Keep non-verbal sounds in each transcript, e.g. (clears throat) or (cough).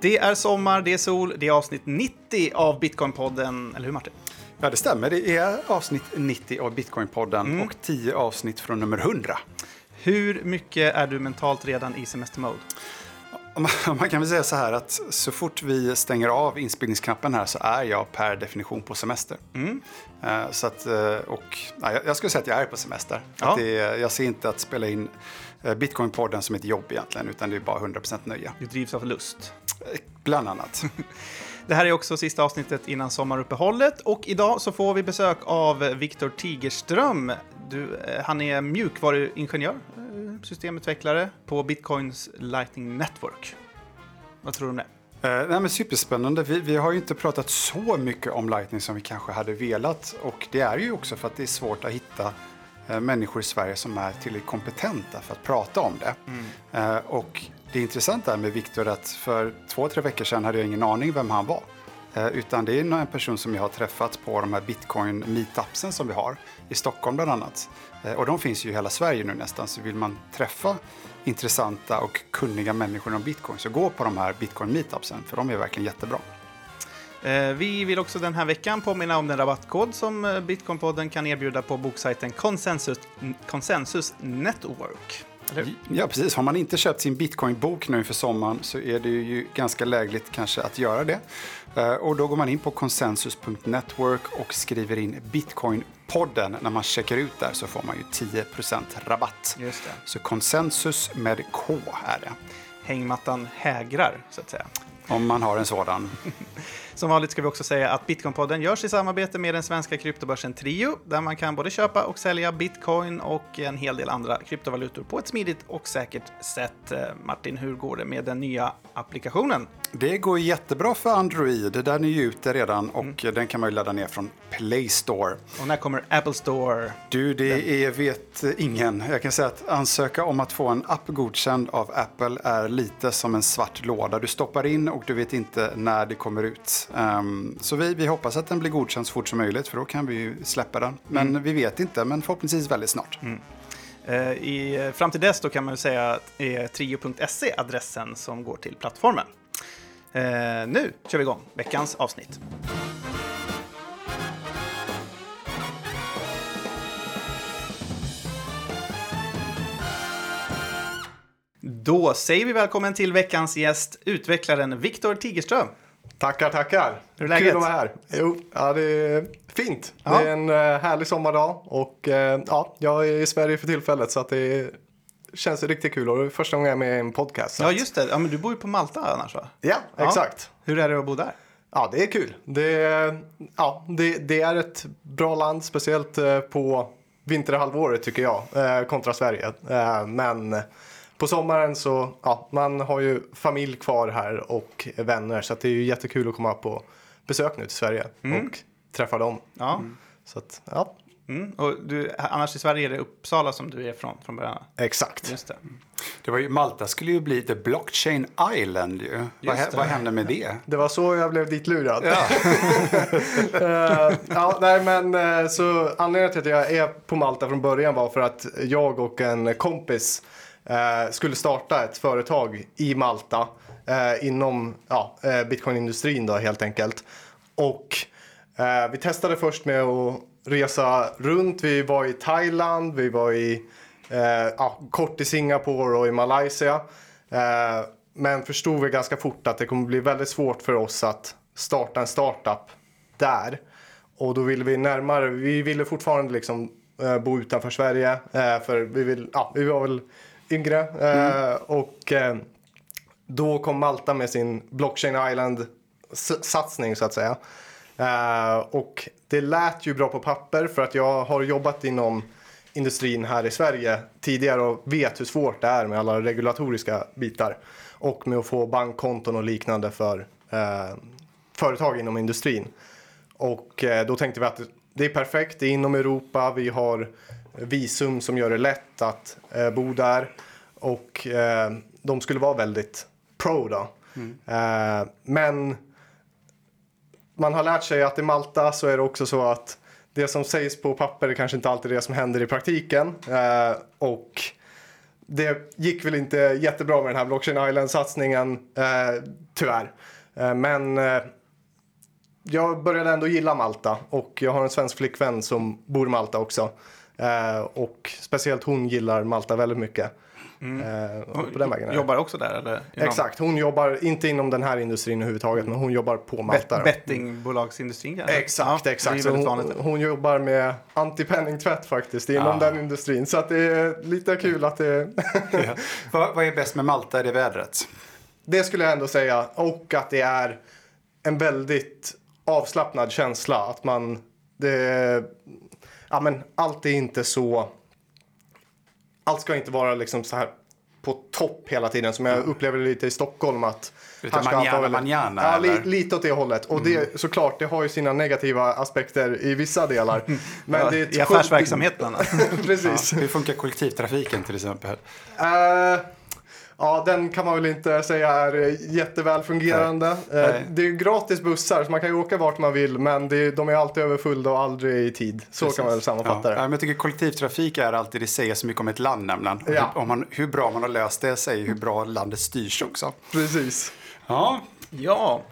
Det är sommar, det är sol, det är avsnitt 90 av Bitcoinpodden. Eller hur Martin? Ja, det stämmer. Det är avsnitt 90 av Bitcoinpodden och 10 avsnitt från nummer 100. Hur mycket är du mentalt redan i semestermode? Man kan väl säga så här att så fort vi stänger av inspelningsknappen här så är jag per definition på semester. Eh, Så att, eh, och, jag skulle säga att jag är på semester. Ja. Att det, jag ser inte att spela in Bitcoinpodden som ett jobb egentligen, utan det är bara 100% nöje. Du drivs av lust. Eh, Bland annat. (laughs) Det här är också sista avsnittet innan sommaruppehållet och idag så får vi besök av Viktor Tigerström. Du, eh, han är mjukvaruingenjör, eh, systemutvecklare på Bitcoins Lightning Network. Vad tror du om det? Eh, nej, men superspännande. Vi, vi har ju inte pratat så mycket om Lightning som vi kanske hade velat. Och det är ju också för att det är svårt att hitta eh, människor i Sverige som är tillräckligt kompetenta för att prata om det. Eh, och det intressanta är med Viktor att för två, tre veckor sedan hade jag ingen aning vem han var. Eh, utan det är en person som jag har träffat på de här bitcoin meetupsen som vi har i Stockholm bland annat. Eh, och de finns ju i hela Sverige nu nästan, så vill man träffa intressanta och kunniga människor om bitcoin så gå på de här bitcoin meetupsen för de är verkligen jättebra. Eh, Vi vill också den här veckan påminna om den rabattkod som eh, Bitcoinpodden kan erbjuda på boksajten Consensus, Consensus Network. Ja, precis. Har man inte köpt sin bitcoin-bok nu inför sommaren så är det ju ganska lägligt kanske att göra det. Eh, Och då går man in på consensus.network och skriver in bitcoin-podden. När man checkar ut där så får man ju 10% rabatt. Just det. Så konsensus med K är det. Hängmattan hägrar, så att säga. Om man har en sådan. (laughs) Som vanligt ska vi också säga att Bitcoinpodden görs i samarbete med den svenska kryptobörsen Trio, där man kan både köpa och sälja bitcoin och en hel del andra kryptovalutor på ett smidigt och säkert sätt. Eh, Martin, hur går det med den nya applikationen? Det går jättebra för Android. Den är ju ute redan och den kan man ju ladda ner från Play Store. Och när kommer Apple Store? Du, det är, vet ingen. Jag kan säga att ansöka om att få en app godkänd av Apple är lite som en svart låda. Du stoppar in och du vet inte när det kommer ut. Ehm, så vi, vi hoppas att den blir godkänd så fort som möjligt för då kan vi ju släppa den. Men vi vet inte, men förhoppningsvis väldigt snart. Eh, I, fram till dess då kan man säga att är trio.se adressen som går till plattformen. Eh, nu kör vi igång veckans avsnitt. Då säger vi välkommen till veckans gäst, utvecklaren Viktor Tigerström. Tackar, tackar. Hur är läget? Kul att vara här. Jo, ja, det är fint. Ja. Det är en eh, härlig sommardag och eh, ja, jag är i Sverige för tillfället så att det känns riktigt kul och det är första gången jag är med i en podcast. så Ja, just det. Ja, men du bor ju på Malta annars, va? Ja, Ja. exakt. Hur är det att bo där? Ja, det är kul. Det, ja, det, det är ett bra land, speciellt eh, på vinterhalvåret tycker jag, eh, kontra Sverige. Eh, men på sommaren så, ja, man har ju familj kvar här och vänner så det är ju jättekul att komma på besök nu till Sverige och träffa dem. Ja. Så att, ja, Mm. Och du, annars i Sverige är det Uppsala som du är från från början? exakt. Just det. Det var ju, Malta skulle ju bli The Blockchain Island ju. Vad, vad hände med det? Det var så jag blev ditlurad. Ja. (laughs) ja, nej, men eh, så anledningen till att jag är på Malta från början var för att jag och en kompis eh, skulle starta ett företag i Malta eh, inom ja, bitcoinindustrin då helt enkelt. Och vi testade först med att resa runt. Vi var i Thailand, vi var i eh, kort i Singapore och i Malaysia. Eh, men förstod vi ganska fort att det kommer bli väldigt svårt för oss att starta en startup där. Och då ville vi närmare, vi ville fortfarande liksom eh, bo utanför Sverige. Eh, för vi, vill, ja, vi var väl yngre. Eh, Och eh, då kom Malta med sin Blockchain Island-satsning så att säga. Eh, och det lät ju bra på papper för att jag har jobbat inom industrin här i Sverige tidigare och vet hur svårt det är med alla regulatoriska bitar. Och med att få bankkonton och liknande för eh, företag inom industrin. Och eh, då tänkte vi att det är perfekt, det är inom Europa, vi har visum som gör det lätt att eh, bo där. Och eh, de skulle vara väldigt pro då. Eh, men man har lärt sig att i Malta så är det också så att det som sägs på papper är kanske inte alltid det som händer i praktiken. Eh, och det gick väl inte jättebra med den här Blockchain Island-satsningen, eh, tyvärr. Eh, men eh, jag började ändå gilla Malta och jag har en svensk flickvän som bor i Malta också. Eh, och speciellt hon gillar Malta väldigt mycket. Eh, och på den vägen. Jobbar också där eller? Inom Exakt, hon jobbar inte inom den här industrin överhuvudtaget, men hon jobbar på Malta. Bet- bettingbolagsindustrin kanske? Exakt, Ja, exakt. Hon, hon jobbar med antipenningtvätt faktiskt inom Ja. den industrin. Så att det är lite kul att det... (laughs) Ja. vad, vad är bäst med Malta? Är det vädret? det skulle jag ändå säga. Och att det är en väldigt avslappnad känsla. Att man... Det, ja, men allt är inte så... Allt ska inte vara liksom så här på topp hela tiden som jag upplever lite i Stockholm att Lite här ska manana, väldigt- manana, Ja, li, lite åt det hållet. Och det såklart, det har ju sina negativa aspekter i vissa delar. Men Ja, det är I affärsverksamheten. alltså. (laughs) Precis. Hur funkar kollektivtrafiken till exempel? Eh, ja, den kan man väl inte säga är eh, jätteväl fungerande. Eh, Nej. det är gratis bussar så man kan ju åka vart man vill men det, de är alltid överfulla och aldrig i tid. Så kan man väl sammanfatta Ja. Ja, det. men jag tycker kollektivtrafik är alltid, det säger så mycket om ett land nämligen. Ja. hur, om man, hur bra man har löst det säger hur bra landet styrs också. Precis. Ja, Ja.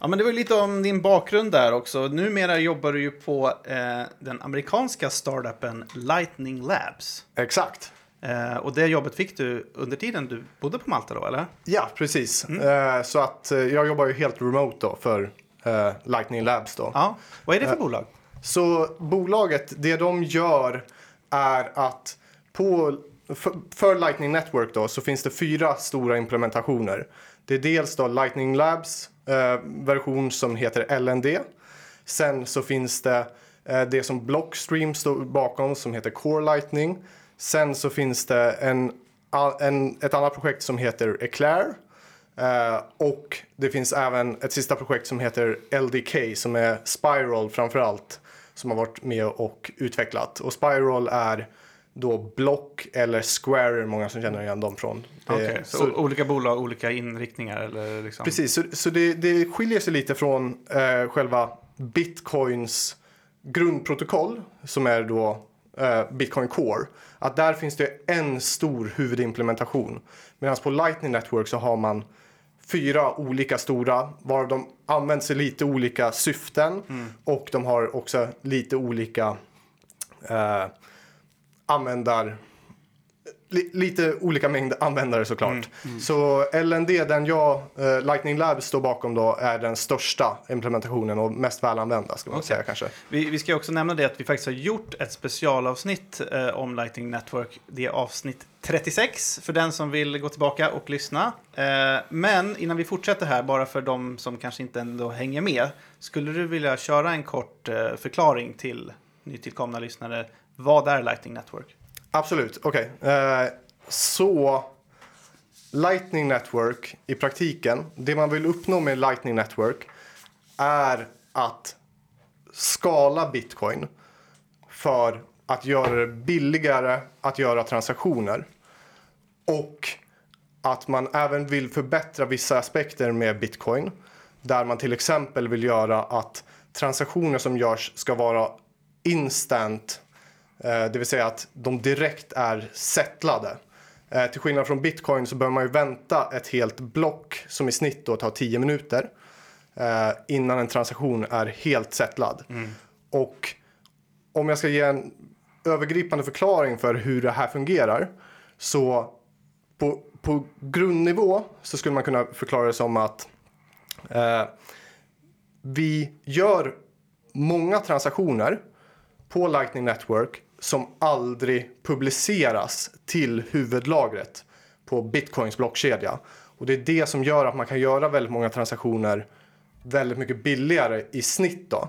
ja, men det var ju lite om din bakgrund där också. Numera jobbar du ju på eh, den amerikanska startupen Lightning Labs. Exakt. Eh, och det jobbet fick du under tiden du bodde på Malta då, eller? Ja, precis. Mm. Eh, så att eh, jag jobbar ju helt remote då för eh, Lightning Labs då. Ja. Vad är det för bolag? Så bolaget, det de gör är att på, för, för Lightning Network då, så finns det fyra stora implementationer. Det är dels då Lightning Labs eh, version som heter LND. Sen så finns det eh, det som Blockstream står bakom som heter Core Lightning. Sen så finns det en, en, ett annat projekt som heter Eclair. Eh, och det finns även ett sista projekt som heter LDK som är Spiral framförallt som har varit med och utvecklat. Och Spiral är då Block eller Square, är många som känner igen dem från. Okej, så, så- olika bolag, olika inriktningar eller liksom? Precis, så, så det, det skiljer sig lite från eh, själva Bitcoins grundprotokoll som är då eh, Bitcoin Core. Att där finns det en stor huvudimplementation. Medan på Lightning Network så har man fyra olika stora varav de används i lite olika syften och de har också lite olika eh, användar li, lite olika mängd användare såklart. Så LND, den jag, eh, Lightning Labs står bakom då, är den största implementationen och mest välanvända ska man Okej. säga kanske. Vi, vi ska också nämna det att vi faktiskt har gjort ett specialavsnitt eh, om Lightning Network. Det är avsnitt 36 för den som vill gå tillbaka och lyssna. Eh, men innan vi fortsätter här, bara för de som kanske inte ändå hänger med, skulle du vilja köra en kort eh, förklaring till nytillkomna lyssnare? Vad är Lightning Network? Absolut, okej. Eh, så Lightning Network i praktiken, det man vill uppnå med Lightning Network är att skala bitcoin för att göra det billigare att göra transaktioner. Och att man även vill förbättra vissa aspekter med bitcoin. Där man till exempel vill göra att transaktioner som görs ska vara instant. Eh, det vill säga att de direkt är settlade. Eh, till skillnad från bitcoin så behöver man ju vänta ett helt block som i snitt då tar 10 minuter. Eh, innan en transaktion är helt settlad. Och om jag ska ge en övergripande förklaring för hur det här fungerar. Så på, på grundnivå så skulle man kunna förklara det som att eh, vi gör många transaktioner på Lightning Network som aldrig publiceras till huvudlagret på Bitcoins blockkedja. Och det är det som gör att man kan göra väldigt många transaktioner väldigt mycket billigare i snitt då.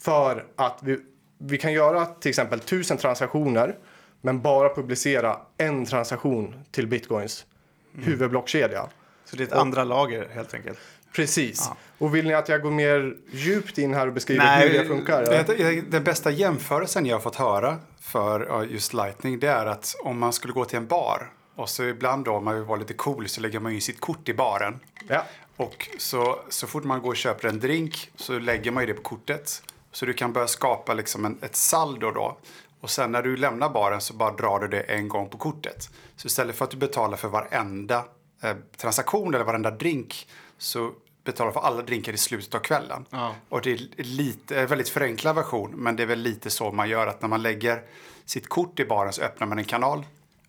För att vi, vi kan göra till exempel tusen transaktioner men bara publicera en transaktion till Bitcoins huvudblockkedja. Så det är ett andra lager helt enkelt. Precis. Ja. Och vill ni att jag går mer djupt in här och beskriver Nej, hur det funkar? Den bästa jämförelsen jag har fått höra för just Lightning det är att om man skulle gå till en bar och så ibland då om man vill vara lite cool så lägger man ju sitt kort i baren. Ja. Och så, så fort man går och köper en drink så lägger man ju det på kortet. Så du kan börja skapa liksom en, ett saldo då. Och sen när du lämnar baren så bara drar du det en gång på kortet. Så istället för att du betalar för varenda eh, transaktion eller varenda drink så betalar för alla drinkar i slutet av kvällen. Ja. Och det är lite, en väldigt förenklad version, men det är väl lite så man gör att när man lägger sitt kort i baren så öppnar man en kanal.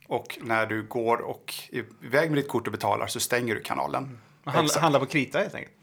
Och när du går och iväg med ditt kort och betalar så stänger du kanalen. Man handla, handla på krita helt enkelt.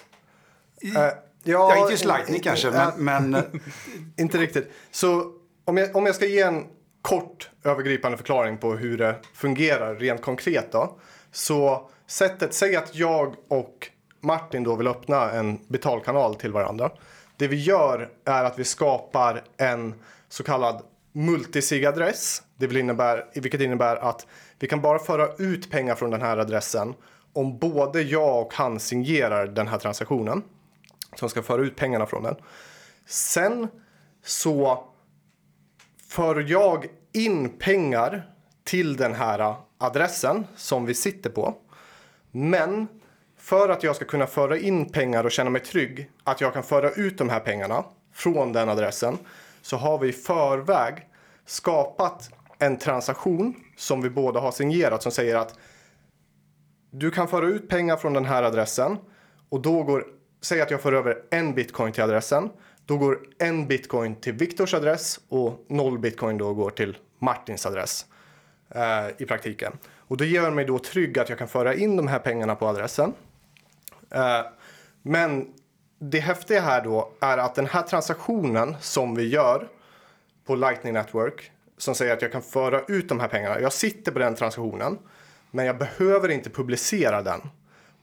Eh, Ja, inte just Lightning eh, kanske, eh, men, men (laughs) Inte riktigt. Så om jag, om jag ska ge en kort övergripande förklaring på hur det fungerar rent konkret då. Så sättet, säg att jag och Martin då vill öppna en betalkanal till varandra. Det vi gör är att vi skapar en så kallad multisig-adress. Det vill innebär, vilket innebär att vi kan bara föra ut pengar från den här adressen om både jag och han signerar den här transaktionen. Som ska föra ut pengarna från den. Sen så för jag in pengar till den här adressen som vi sitter på. Men för att jag ska kunna föra in pengar och känna mig trygg att jag kan föra ut de här pengarna från den adressen så har vi i förväg skapat en transaktion som vi båda har signerat som säger att du kan föra ut pengar från den här adressen och då går, säg att jag för över en bitcoin till adressen. Då går en bitcoin till Viktors adress och noll bitcoin då går till Martins adress eh, i praktiken. Och det gör mig då trygg att jag kan föra in de här pengarna på adressen. Eh, men det häftiga här då är att den här transaktionen som vi gör på Lightning Network som säger att jag kan föra ut de här pengarna. Jag sitter på den transaktionen men jag behöver inte publicera den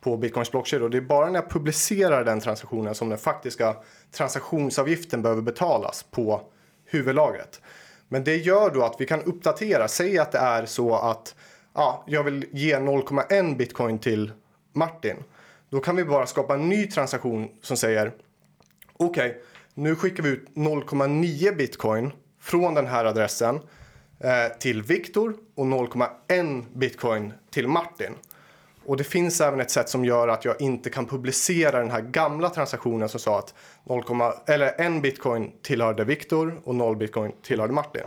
på Bitcoins blockkedja. Det är bara när jag publicerar den transaktionen som den faktiska transaktionsavgiften behöver betalas på huvudlagret. Men det gör då att vi kan uppdatera. Säg att det är så att ja, jag vill ge 0,1 bitcoin till Martin. Då kan vi bara skapa en ny transaktion som säger okej, nu skickar vi ut 0,9 bitcoin från den här adressen eh, till Viktor och 0,1 bitcoin till Martin. Och det finns även ett sätt som gör att jag inte kan publicera den här gamla transaktionen som sa att 0, eller 1 bitcoin tillhörde Viktor och 0 bitcoin tillhörde Martin.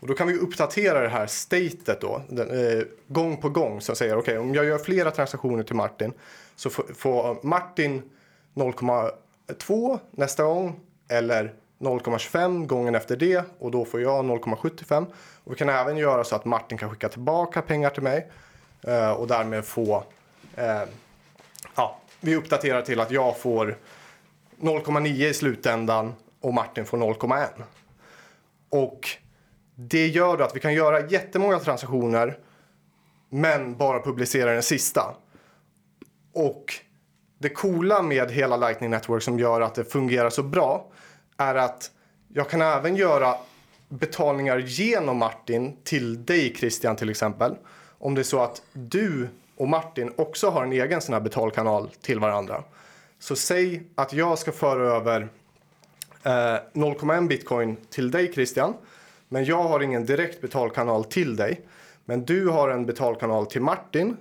Och då kan vi uppdatera det här statet då, den, eh, gång på gång. Som säger okej, om jag gör flera transaktioner till Martin så får, Martin 0,2 nästa gång eller 0,25 gången efter det och då får jag 0,75. Och vi kan även göra så att Martin kan skicka tillbaka pengar till mig eh, och därmed få eh, ja, vi uppdaterar till att jag får 0,9 i slutändan och Martin får 0,1. Och det gör då att vi kan göra jättemånga transaktioner men bara publicera den sista. Och det coola med hela Lightning Network som gör att det fungerar så bra är att jag kan även göra betalningar genom Martin till dig Christian till exempel. Om det är så att du och Martin också har en egen sån här betalkanal till varandra. Så säg att jag ska föra över eh, 0,1 bitcoin till dig Christian. Men jag har ingen direkt betalkanal till dig. Men du har en betalkanal till Martin.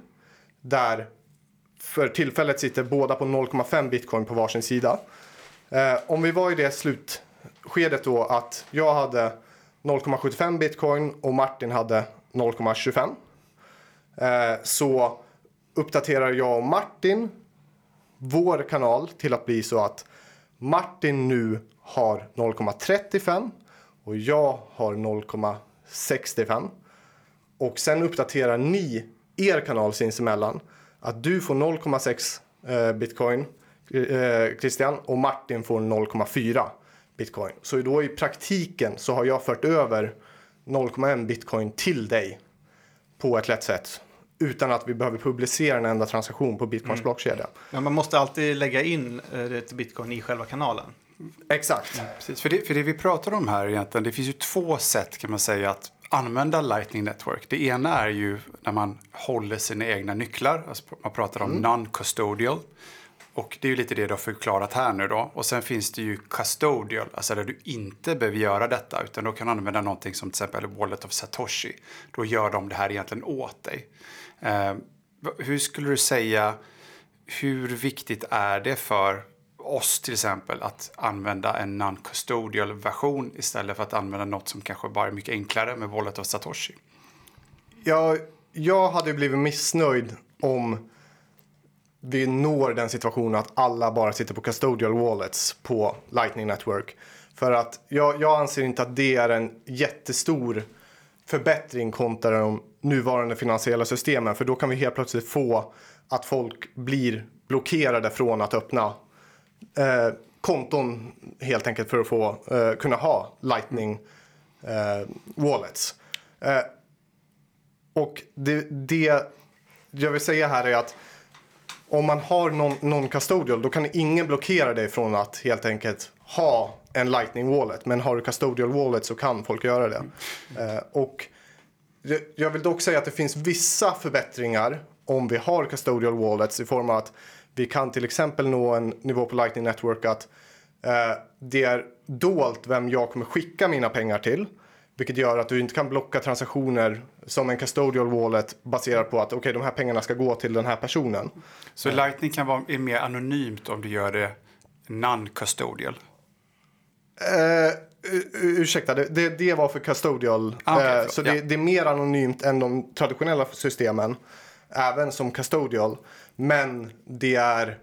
Där för tillfället sitter båda på 0,5 bitcoin på varsin sida. Eh, om vi var i det slutskedet då att jag hade 0,75 bitcoin och Martin hade 0,25. Eh, så uppdaterar jag och Martin vår kanal till att bli så att Martin nu har 0,35 och jag har 0,65. Och sen uppdaterar ni er kanal sinsemellan att du får 0,6 eh, bitcoin eh, Christian och Martin får 0,4 bitcoin. Så då i praktiken så har jag fört över 0,1 bitcoin till dig på ett lätt sätt utan att vi behöver publicera en enda transaktion på Bitcoins blockkedja. Men man måste alltid lägga in eh, ett bitcoin i själva kanalen. Exakt. Precis, för, det, för det vi pratar om här egentligen, det finns ju två sätt kan man säga att använda Lightning Network. Det ena är ju när man håller sina egna nycklar, alltså man pratar om non-custodial. Och det är ju lite det du har förklarat här nu då. Och sen finns det ju custodial, alltså där du inte behöver göra detta utan då kan du använda någonting som till exempel Wallet of Satoshi. Då gör de det här egentligen åt dig. Eh, hur skulle du säga, hur viktigt är det för oss till exempel att använda en non-custodial version istället för att använda något som kanske bara är mycket enklare med Wallet of Satoshi? Jag, jag hade blivit missnöjd om vi når den situationen att alla bara sitter på custodial wallets på Lightning Network. För att jag, jag anser inte att det är en jättestor förbättring kontra de nuvarande finansiella systemen. För då kan vi helt plötsligt få att folk blir blockerade från att öppna eh, konton helt enkelt för att få eh, kunna ha Lightning eh, wallets. Eh, och det, det jag vill säga här är att om man har någon, någon custodial då kan ingen blockera dig från att helt enkelt ha en lightning wallet. Men har du custodial wallet så kan folk göra det. Mm. Eh, och jag vill dock säga att det finns vissa förbättringar om vi har custodial wallets i form av att vi kan till exempel nå en nivå på Lightning Network att eh, det är dolt vem jag kommer skicka mina pengar till. Vilket gör att du inte kan blocka transaktioner som en custodial wallet baserat på att okay, de här pengarna ska gå till den här personen. Så Lightning kan vara mer anonymt om du gör det non-custodial? Uh, ursäkta, det, det, det, var för custodial. Ah, okay, uh, så det, det, är mer anonymt än de traditionella systemen. Även som custodial. Men det är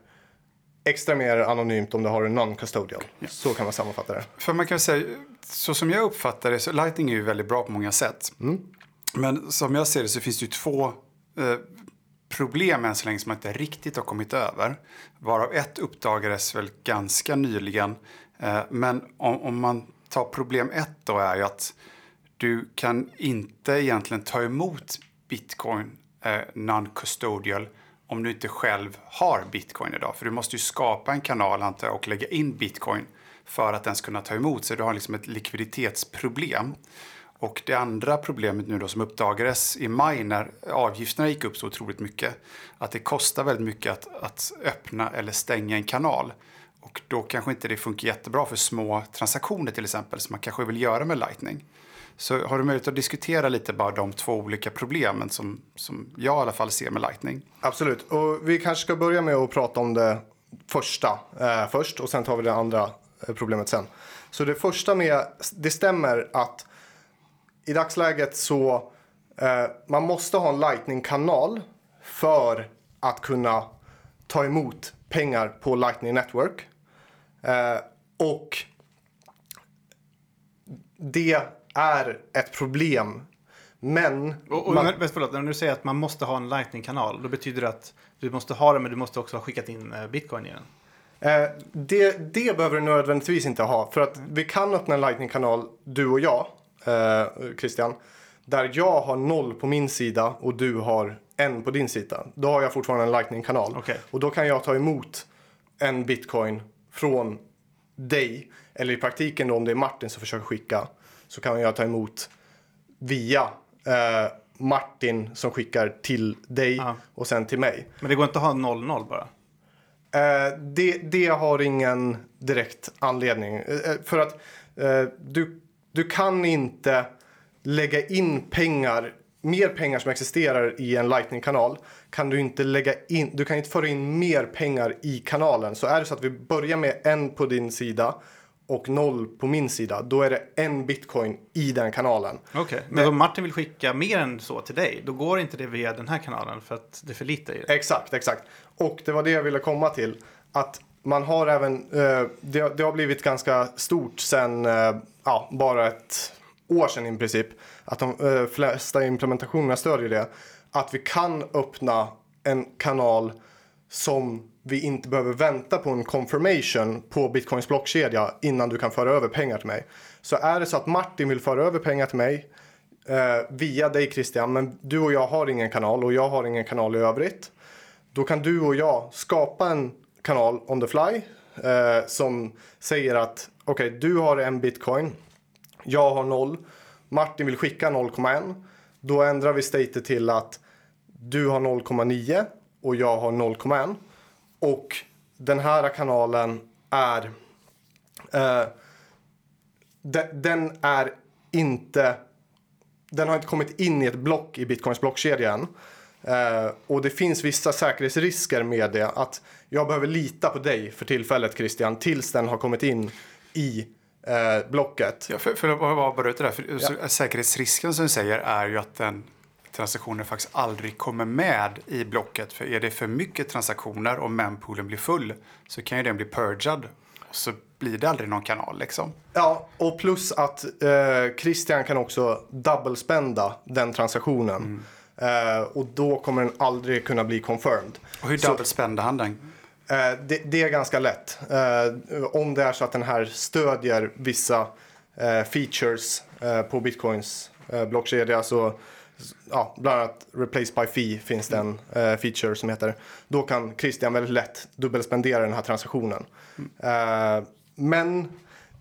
extra mer anonymt om du har en non-custodial. Ja. Så kan man sammanfatta det. För man kan säga, så som jag uppfattar det, så Lightning är ju väldigt bra på många sätt. Mm. Men som jag ser det så finns det ju två eh, problem än så länge som man inte riktigt har kommit över. Varav ett uppdagades väl ganska nyligen. Eh, men om, om, man tar problem ett då är ju att du kan inte egentligen ta emot bitcoin eh, non-custodial om du inte själv har bitcoin idag. För du måste ju skapa en kanal antar jag, och lägga in bitcoin för att den ska kunna ta emot. Så du har liksom ett likviditetsproblem. Och det andra problemet nu då som uppdagades i maj när avgifterna gick upp så otroligt mycket. Att det kostar väldigt mycket att, att öppna eller stänga en kanal. Och då kanske inte det funkar jättebra för små transaktioner till exempel som man kanske vill göra med Lightning. Så har du möjlighet att diskutera lite bara de två olika problemen som, som jag i alla fall ser med Lightning? Absolut, och vi kanske ska börja med att prata om det första eh, först och sen tar vi det andra eh, problemet sen. Så det första med, det stämmer att i dagsläget så eh, man måste ha en Lightning-kanal för att kunna ta emot pengar på Lightning Network. Eh, och det är ett problem. Men... Och, och, man... men, förlåt, när du säger att man måste ha en Lightning-kanal, då betyder det att du måste ha den men du måste också ha skickat in eh, bitcoin i den? Eh, det, det behöver du nödvändigtvis inte ha. För att vi kan öppna en Lightning-kanal, du och jag, eh, Christian. Där jag har noll på min sida och du har en på din sida. Då har jag fortfarande en Lightning-kanal. Okay. Och då kan jag ta emot en bitcoin från dig. Eller i praktiken då om det är Martin som försöker skicka. Så kan jag ta emot via eh, Martin som skickar till dig Aha. och sen till mig. Men det går inte att ha 0-0 bara? Eh, det, det har ingen direkt anledning. Eh, eh för att eh, du du kan inte lägga in pengar, mer pengar som existerar i en Lightning-kanal kan du inte lägga in, du kan inte föra in mer pengar i kanalen. Så är det så att vi börjar med en på din sida och noll på min sida, då är det en bitcoin i den kanalen. Okej, okay. men, men om Martin vill skicka mer än så till dig, då går inte det via den här kanalen för att det är för lite i det? Exakt, exakt. Och det var det jag ville komma till. Att man har även, eh, det, det, har blivit ganska stort sen eh, ja, bara ett år sedan i princip. Att de eh, flesta implementationerna stödjer det. Att vi kan öppna en kanal som vi inte behöver vänta på en confirmation på bitcoins blockkedja innan du kan föra över pengar till mig. Så är det så att Martin vill föra över pengar till mig eh, via dig Christian, men du och jag har ingen kanal och jag har ingen kanal i övrigt. Då kan du och jag skapa en kanal on the fly eh, som säger att okej, okay, du har en bitcoin, jag har noll, Martin vill skicka 0,1. Då ändrar vi statet till att du har 0,9 och jag har 0,1. Och den här kanalen är... Eh, de, den är inte... Den har inte kommit in i ett block i bitcoins blockkedja än. Eh, och det finns vissa säkerhetsrisker med det. Att jag behöver lita på dig för tillfället Christian tills den har kommit in i eh, blocket. Ja, för, för att bara det där, för, så, säkerhetsrisken som du säger är ju att den transaktionen faktiskt aldrig kommer med i blocket. För är det för mycket transaktioner och mempoolen blir full så kan ju den bli purgad och så blir det aldrig någon kanal liksom. Ja, och plus att eh, Christian kan också double-spenda den transaktionen. Eh, och då kommer den aldrig kunna bli confirmed. Och hur double spände han den? Eh, det, det är ganska lätt. Eh, om det är så att den här stödjer vissa eh, features på bitcoins eh, blockkedja. Så, ja, bland annat replace by fee finns det en eh, feature som heter. Då kan Christian väldigt lätt dubbelspendera den här transaktionen. Eh, men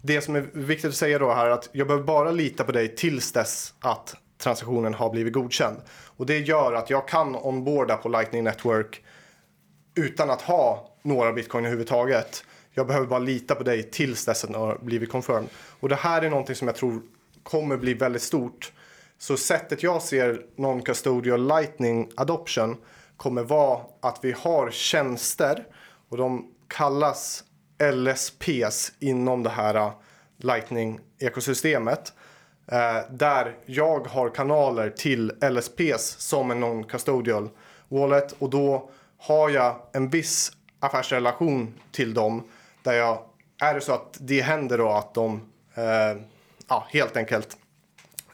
det som är viktigt att säga då här är att jag behöver bara lita på dig tills dess att transaktionen har blivit godkänd. Och det gör att jag kan onboarda på Lightning Network utan att ha några bitcoin överhuvudtaget. Jag behöver bara lita på dig tills dess att den har blivit confirmed. Och det här är någonting som jag tror kommer bli väldigt stort. Så sättet jag ser non-custodial lightning adoption kommer vara att vi har tjänster och de kallas LSPs inom det här äh, lightning-ekosystemet. Äh, där jag har kanaler till LSPs som en non-custodial wallet och då har jag en viss affärsrelation till dem där jag, är det så att det händer då att de eh, ja, helt enkelt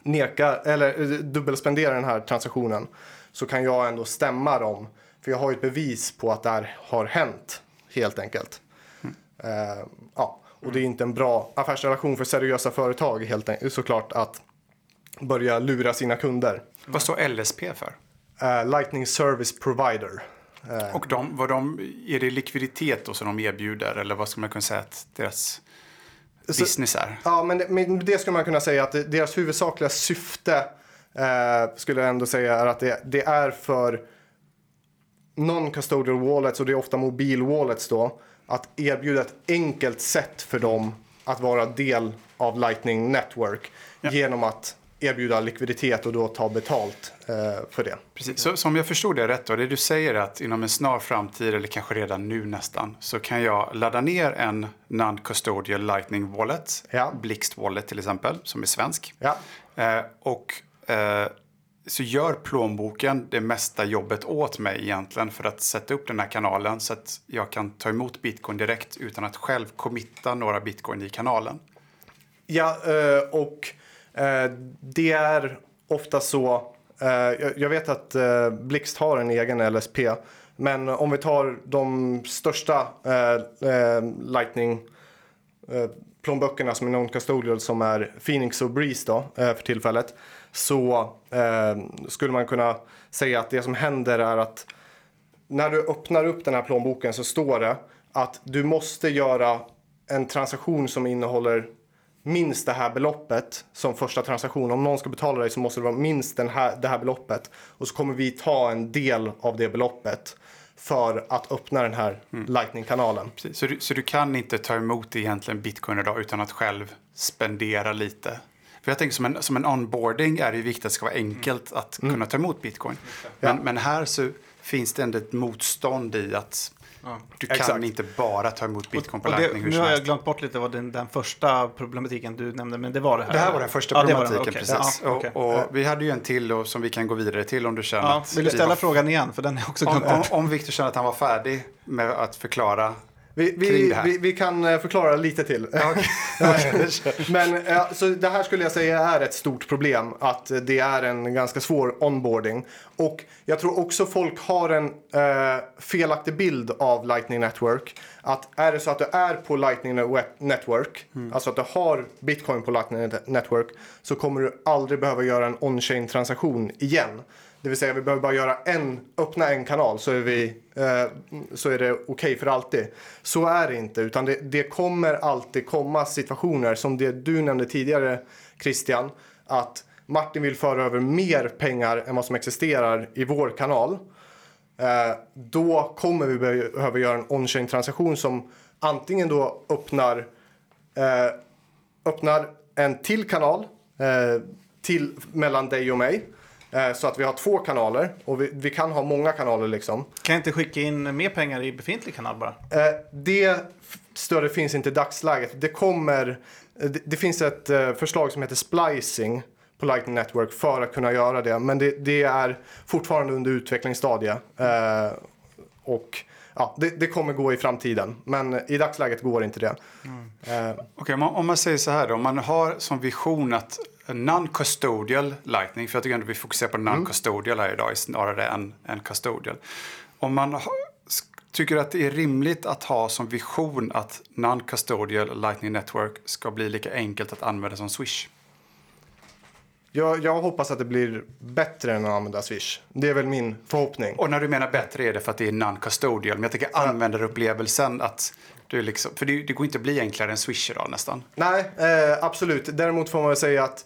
nekar eller eh, dubbelspenderar den här transaktionen så kan jag ändå stämma dem för jag har ju ett bevis på att det här har hänt helt enkelt. Eh, ja, och det är inte en bra affärsrelation för seriösa företag helt enkelt såklart att börja lura sina kunder. Vad står LSP för? Eh, Lightning Service Provider. Eh, Och de, vad de, är det likviditet då som de erbjuder eller vad ska man kunna säga att deras Så- business är? Ja, men det, men det skulle man kunna säga att deras huvudsakliga syfte eh, skulle jag ändå säga är att det, det är för non-custodial wallets och det är ofta mobil-wallets då att erbjuda ett enkelt sätt för dem att vara del av Lightning Network genom att erbjuda likviditet och då ta betalt eh, för det. Precis. Så, som jag förstod det rätt då, det du säger är att inom en snar framtid eller kanske redan nu nästan så kan jag ladda ner en non-custodial lightning wallet, Ja. Blixt wallet till exempel, som är svensk. Ja. Eh, och eh, så gör plånboken det mesta jobbet åt mig egentligen för att sätta upp den här kanalen så att jag kan ta emot bitcoin direkt utan att själv committa några bitcoin i kanalen. Ja, eh, och Eh, det är ofta så. Eh, jag- vet att eh, Blixt har en egen LSP. Men om vi tar de största Lightning plånböckerna som är non-custodial som är Phoenix och Breeze då för tillfället. Så skulle man kunna säga att det som händer är att när du öppnar upp den här plånboken så står det att du måste göra en transaktion som innehåller minst det här beloppet som första transaktion. Om någon ska betala dig så måste det vara minst den här, det här beloppet. Och så kommer vi ta en del av det beloppet för att öppna den här Lightning-kanalen. Precis. Så, du, så du kan inte ta emot egentligen bitcoin idag utan att själv spendera lite. För jag tänker som en, som en onboarding är det ju viktigt att det ska vara enkelt att kunna ta emot bitcoin. Men, men här så finns det ändå ett motstånd i att du kan Exakt. inte bara ta emot bitcoin på Lightning nu har jag glömt bort lite vad den, den första problematiken du nämnde, men det var det här. Det här var den första Ja, problematiken, den, okej. precis. Ja, okej. och, och vi hade ju en till då, som vi kan gå vidare till om du känner Ja, att... vill du ställa var- frågan igen? För den jag också glömt Om, om, bort. om Victor känner att han var färdig med att förklara Vi, vi, vi, vi kan eh, förklara lite till. (laughs) Men ja, så det här skulle jag säga är ett stort problem. Att det är en ganska svår onboarding. Och jag tror också folk har en eh, felaktig bild av Lightning Network. Att är det så att du är på Lightning Network, alltså att du har bitcoin på Lightning Network, så kommer du aldrig behöva göra en on-chain transaktion igen. Det vill säga vi behöver bara göra en, öppna en kanal så är, vi, eh, så är det okej för alltid. Så är det inte, utan det, det kommer alltid komma situationer som det du nämnde tidigare Christian. Att Martin vill föra över mer pengar än vad som existerar i vår kanal. Eh, då kommer vi behöva göra en on-chain transaktion som antingen då öppnar eh, öppnar en till kanal eh, till, mellan dig och mig. Eh, så att vi har två kanaler och vi, vi kan ha många kanaler liksom. Kan jag inte skicka in mer pengar i befintlig kanal bara? Eh, det stödet finns inte i dagsläget. Det kommer, eh, det, det finns ett förslag som heter splicing på Lightning Network för att kunna göra det. Men det, det är fortfarande under utvecklingsstadie. Eh, och ja, det, det kommer gå i framtiden. Men i dagsläget går inte det. Eh, Okej, om, man, om man säger så här då, om man har som vision att non-custodial lightning, för jag tycker ändå vi fokuserar på non-custodial här idag snarare än, än custodial. Om man ha, s- tycker att det är rimligt att ha som vision att non-custodial lightning network ska bli lika enkelt att använda som Swish. Jag, jag hoppas att det blir bättre än att använda Swish. Det är väl min förhoppning. Och när du menar bättre är det för att det är non-custodial, men jag tänker användarupplevelsen att du liksom, för det, det går inte att bli enklare än Swish idag nästan. Nej, eh, absolut. Däremot får man väl säga att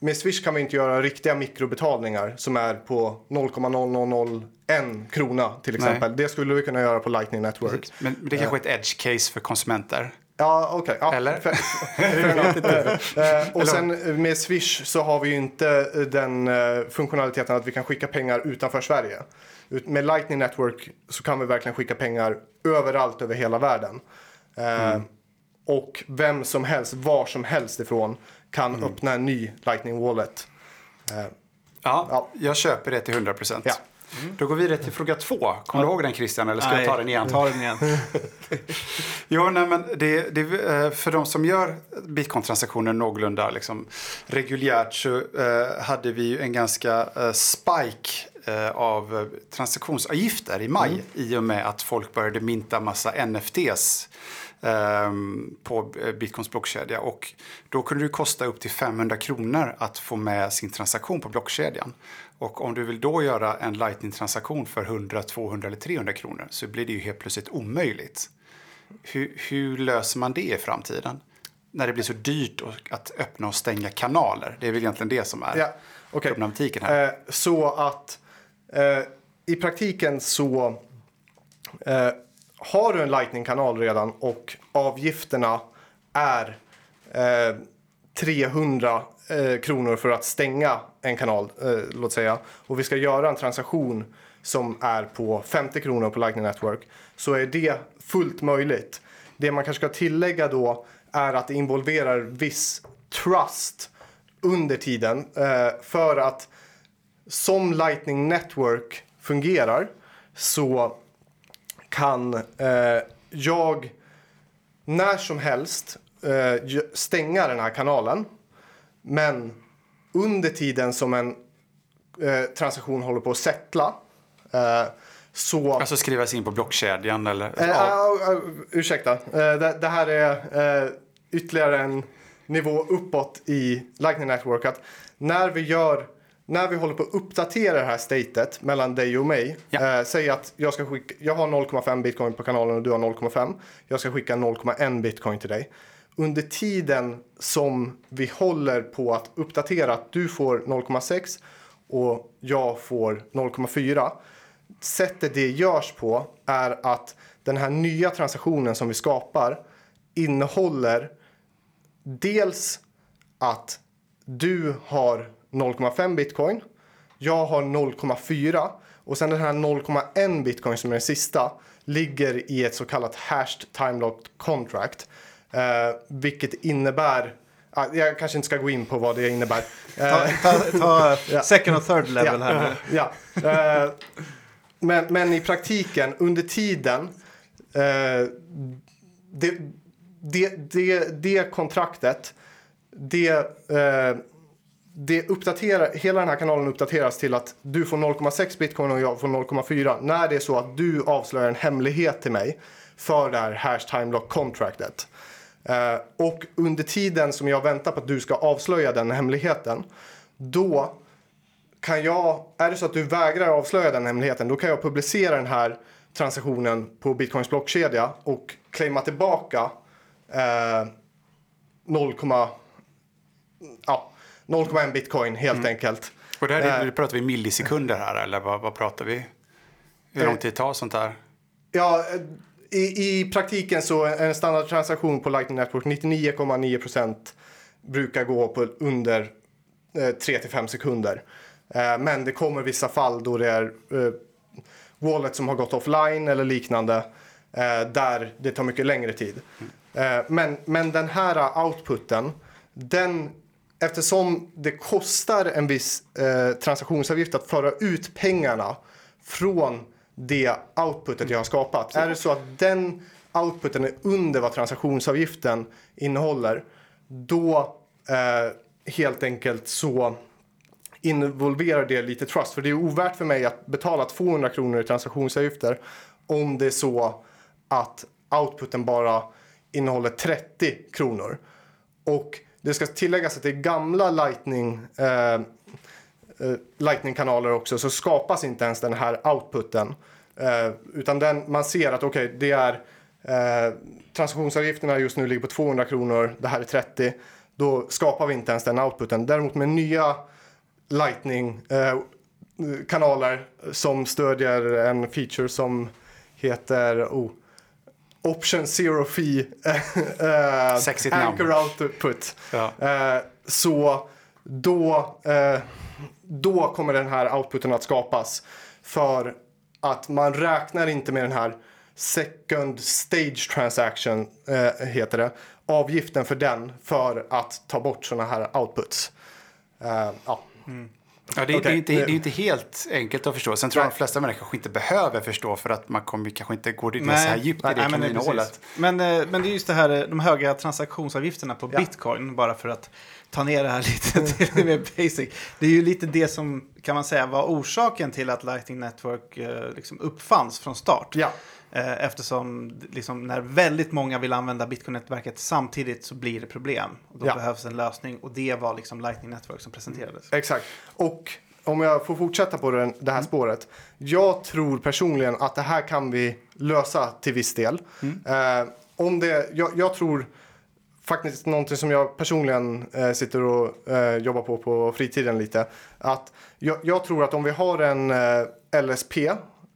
med Swish kan man inte göra riktiga mikrobetalningar som är på 0,0001 krona till exempel. Det skulle vi kunna göra på Lightning Network. Men det kanske är ett edge case för konsumenter. Ja, okej. Ja, Eller? fair- fair enough. Eh, och sen med Swish så har vi ju inte eh, den eh, funktionaliteten att vi kan skicka pengar utanför Sverige. Med Lightning Network så kan vi verkligen skicka pengar överallt över hela världen. Eh, Och vem som helst, var som helst ifrån, kan öppna en ny Lightning Wallet. Eh, Ja, Ja. jag köper det till 100 procent. Ja. Då går vi vidare till fråga två. Kommer du ihåg den Christian eller ska jag ta den igen? Ta den igen. (laughs) Jo, nej, men det, det, eh, för de som gör bitcoin-transaktioner någorlunda liksom, reguljärt så eh, hade vi ju en ganska eh, spike eh, av transaktionsavgifter i maj i och med att folk började minta massa NFTs ehm, på eh, Bitcoins blockkedja. Och då kunde det kosta upp till 500 kronor att få med sin transaktion på blockkedjan. Och om du vill då göra en Lightning-transaktion för 100, 200 eller 300 kronor så blir det ju helt plötsligt omöjligt. Hur, hur löser man det i framtiden? När det blir så dyrt att- öppna och stänga kanaler. Det är väl egentligen det som är Ja, okej. problematiken här. Eh, så att eh, i praktiken så eh, har du en Lightning-kanal redan och avgifterna är eh, 300 eh, kronor för att stänga en kanal, eh, låt säga. Och vi ska göra en transaktion som är på 50 kronor på Lightning Network så är det fullt möjligt. Det man kanske ska tillägga då är att det involverar viss trust under tiden eh, för att som Lightning Network fungerar så kan eh, jag när som helst eh, stänga den här kanalen. Men under tiden som en eh, transaktion håller på att settla eh, så... Alltså skrivas in på blockkedjan eller? Eh, ja. ah, ah, ursäkta, Eh, det, det här är eh, ytterligare en nivå uppåt i Lightning Network. Att när vi gör när vi håller på att uppdatera det här statet mellan dig och mig. Ja. Eh, säg att jag, ska skicka, jag har 0,5 bitcoin på kanalen och du har 0,5. Jag ska skicka 0,1 bitcoin till dig. Under tiden som vi håller på att uppdatera att du får 0,6 och jag får 0,4 sättet det görs på är att den här nya transaktionen som vi skapar innehåller dels att du har 0,5 bitcoin, jag har 0,4 och sen den här 0,1 bitcoin som är den sista ligger i ett så kallat hashed time locked contract. Eh, vilket innebär, ah, jag kanske inte ska gå in på vad det innebär. Ta, ta, ta (laughs) second och third level här nu. (laughs) Ja. Eh, men, men i praktiken, under tiden, eh, det, det, det, det kontraktet, det, eh, det uppdaterar, hela den här kanalen uppdateras till att du får 0,6 bitcoin och jag får 0,4 när det är så att du avslöjar en hemlighet till mig för det här hash time lock contractet. Eh, och under tiden som jag väntar på att du ska avslöja den hemligheten, då kan jag, är det så att du vägrar avslöja den hemligheten, då kan jag publicera den här transaktionen på Bitcoins blockkedja och claima tillbaka eh, 0, ja, 0,1 bitcoin helt enkelt. Och det här är, Eh. pratar vi millisekunder här eller vad, vad pratar vi? Hur Eh. lång tid tar sånt här? Ja, eh, i, i praktiken så är en standardtransaktion på Lightning Network 99,9% brukar gå på under eh, 3-5 sekunder. Eh, men det kommer vissa fall då det är eh, wallet som har gått offline eller liknande eh, där det tar mycket längre tid. Eh, men, men den här outputen, den, eftersom det kostar en viss eh, transaktionsavgift att föra ut pengarna från det outputet jag har skapat. Är det så att den outputen är under vad transaktionsavgiften innehåller, då eh, helt enkelt så involverar det lite trust. För det är ovärt för mig att betala 200 kronor i transaktionsavgifter om det är så att outputen bara innehåller 30 kronor. Och det ska tilläggas att det gamla Lightning, eh, Lightning-kanaler också så skapas inte ens den här outputen. Eh, utan den, man ser att okej, okay, det är eh, transaktionsavgifterna just nu ligger på 200 kronor, det här är 30. Då skapar vi inte ens den outputen. Däremot med nya Lightning-kanaler som stödjer en feature som heter oh, Option Zero Fee (laughs) Anchor. Output. Ja. Så då, då kommer den här outputen att skapas. För att man räknar inte med den här second stage transaction, heter det. Avgiften för den för att ta bort sådana här outputs. ja. Mm. Ja, det, är, okay. det, är inte, det är inte helt enkelt att förstå. Sen tror jag de flesta människor kanske inte behöver förstå för att man kommer kanske inte gå ner så här djupt i det kaninhålet. Men, men, men det är just det här, de höga transaktionsavgifterna på ja. bitcoin, bara för att ta ner det här (laughs) lite till mer basic. Det är ju lite det som kan man säga var orsaken till att Lightning Network liksom uppfanns från start. Ja. Eh, eftersom liksom, när väldigt många vill använda Bitcoin-nätverket samtidigt så blir det problem. Och då ja. behövs en lösning och det var liksom Lightning Network som presenterades. Exakt. Och om jag får fortsätta på den, det här mm. spåret. Jag tror personligen att det här kan vi lösa till viss del. Mm. Eh, om det, jag, jag, tror faktiskt någonting som jag personligen eh, sitter och eh, jobbar på på fritiden lite. Att jag, jag tror att om vi har en eh, LSP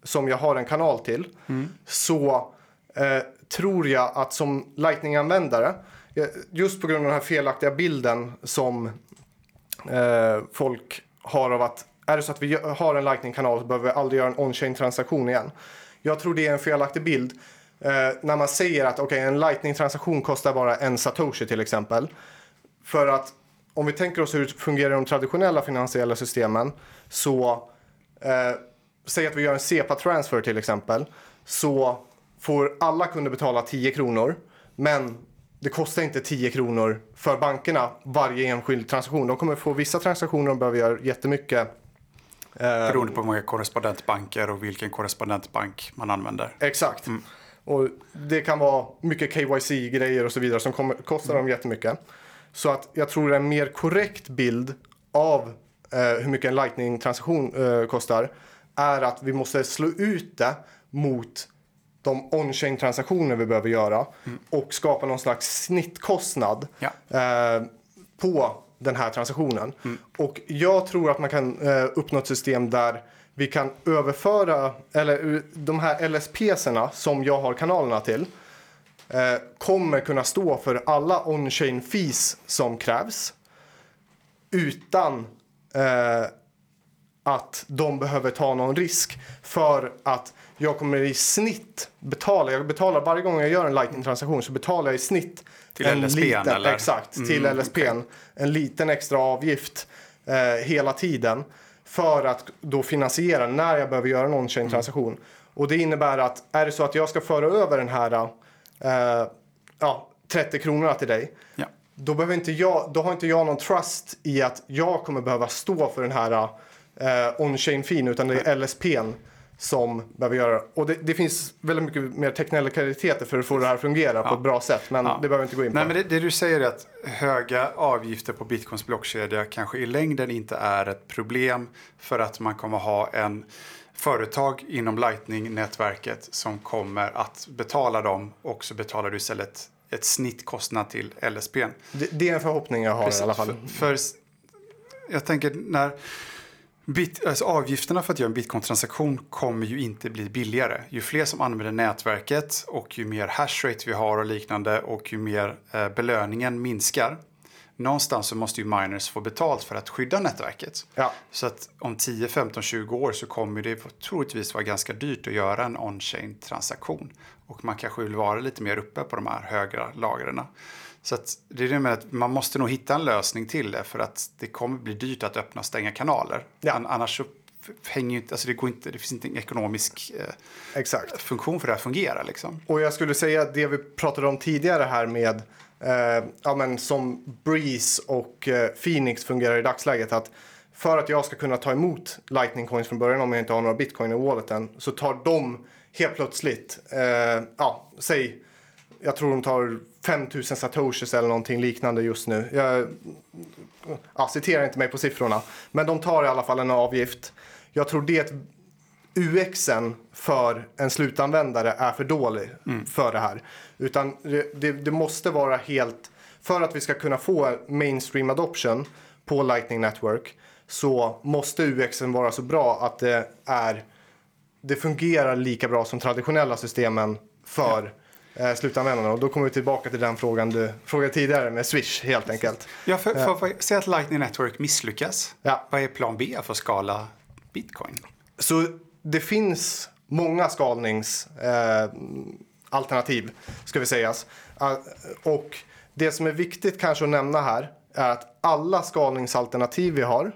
som jag har en kanal till mm. så eh, tror jag att som Lightning-användare just på grund av den här felaktiga bilden som eh, folk har av att är det så att vi har en Lightning-kanal så behöver vi aldrig göra en on-chain transaktion igen. Jag tror det är en felaktig bild eh, när man säger att okay, en Lightning-transaktion kostar bara en satoshi till exempel. För att om vi tänker oss hur det fungerar i de traditionella finansiella systemen så eh, säg att vi gör en SEPA-transfer till exempel, så får alla kunder betala 10 kronor. Men det kostar inte 10 kronor för bankerna varje enskild transaktion. De kommer få vissa transaktioner de behöver göra jättemycket. Eh, Beroende på hur många korrespondentbanker och vilken korrespondentbank man använder. Exakt. Mm. Och det kan vara mycket KYC-grejer och så vidare som kommer, kostar dem jättemycket. Så att jag tror en mer korrekt bild av eh, hur mycket en Lightning-transaktion eh, kostar är att vi måste slå ut det mot de on-chain transaktioner vi behöver göra mm. och skapa någon slags snittkostnad ja. eh, på den här transaktionen. Mm. Och jag tror att man kan eh, uppnå ett system där vi kan överföra, eller de här LSPsarna som jag har kanalerna till eh, kommer kunna stå för alla on-chain fees som krävs utan eh, att de behöver ta någon risk för att jag kommer i snitt betala, jag betalar varje gång jag gör en lightning-transaktion så betalar jag i snitt till en LSPn liten, eller? Exakt, mm, till LSPn. Okay. En liten extra avgift eh, hela tiden för att då finansiera när jag behöver göra en on-chain transaktion. Mm. Och det innebär att är det så att jag ska föra över den här eh, ja, 30 kronorna till dig ja. då, behöver inte jag, då har inte jag någon trust i att jag kommer behöva stå för den här eh, on-chain fin utan det är LSPn som behöver göra och det. Det finns väldigt mycket mer teknikaliteter för att få det här att fungera ja. på ett bra sätt. Men ja. det behöver vi inte gå in på. Nej, men det, det, du säger är att höga avgifter på bitcoins blockkedja kanske i längden inte är ett problem för att man kommer ha en företag inom Lightning-nätverket som kommer att betala dem och så betalar du istället ett snittkostnad till LSPn. Det, det är en förhoppning jag har Precis, i alla fall. För, för jag tänker när Bit, alltså avgifterna för att göra en bitcoin-transaktion kommer ju inte bli billigare. Ju fler som använder nätverket och ju mer hashrate vi har och liknande och ju mer eh, belöningen minskar någonstans så måste ju miners få betalt för att skydda nätverket. Ja. Så att om 10, 15, 20 år så kommer det troligtvis vara ganska dyrt att göra en on-chain transaktion. Och man kanske vill vara lite mer uppe på de här högra lagren. Så det är det med att man måste nog hitta en lösning till det för att det kommer bli dyrt att öppna och stänga kanaler. Ja. An- Annars hänger inte, alltså det går inte, det finns inte en ekonomisk eh, funktion för det att fungera liksom. Och jag skulle säga att det vi pratade om tidigare här med eh, ja, men som Breeze och eh, Phoenix fungerar i dagsläget. Att för att jag ska kunna ta emot Lightning Coins från början om jag inte har några bitcoin i walleten så tar de helt plötsligt, eh, ja, säg, jag tror de tar 5000 satoshis eller någonting liknande just nu. Jag ja, citerar inte mig på siffrorna. Men de tar i alla fall en avgift. Jag tror det UXen för en slutanvändare är för dålig för det här. Utan det, det, det måste vara helt... För att vi ska kunna få mainstream adoption på Lightning Network så måste UXen vara så bra att det är... Det fungerar lika bra som traditionella systemen för eh, slutanvändarna. Och då kommer vi tillbaka till den frågan du frågade tidigare med Swish helt enkelt. Ja, för, för, för, säg att Lightning Network misslyckas. Ja. Vad är plan B för att skala bitcoin? Så det finns många skalningsalternativ, eh, ska vi sägas. Ah, och det som är viktigt kanske att nämna här är att alla skalningsalternativ vi har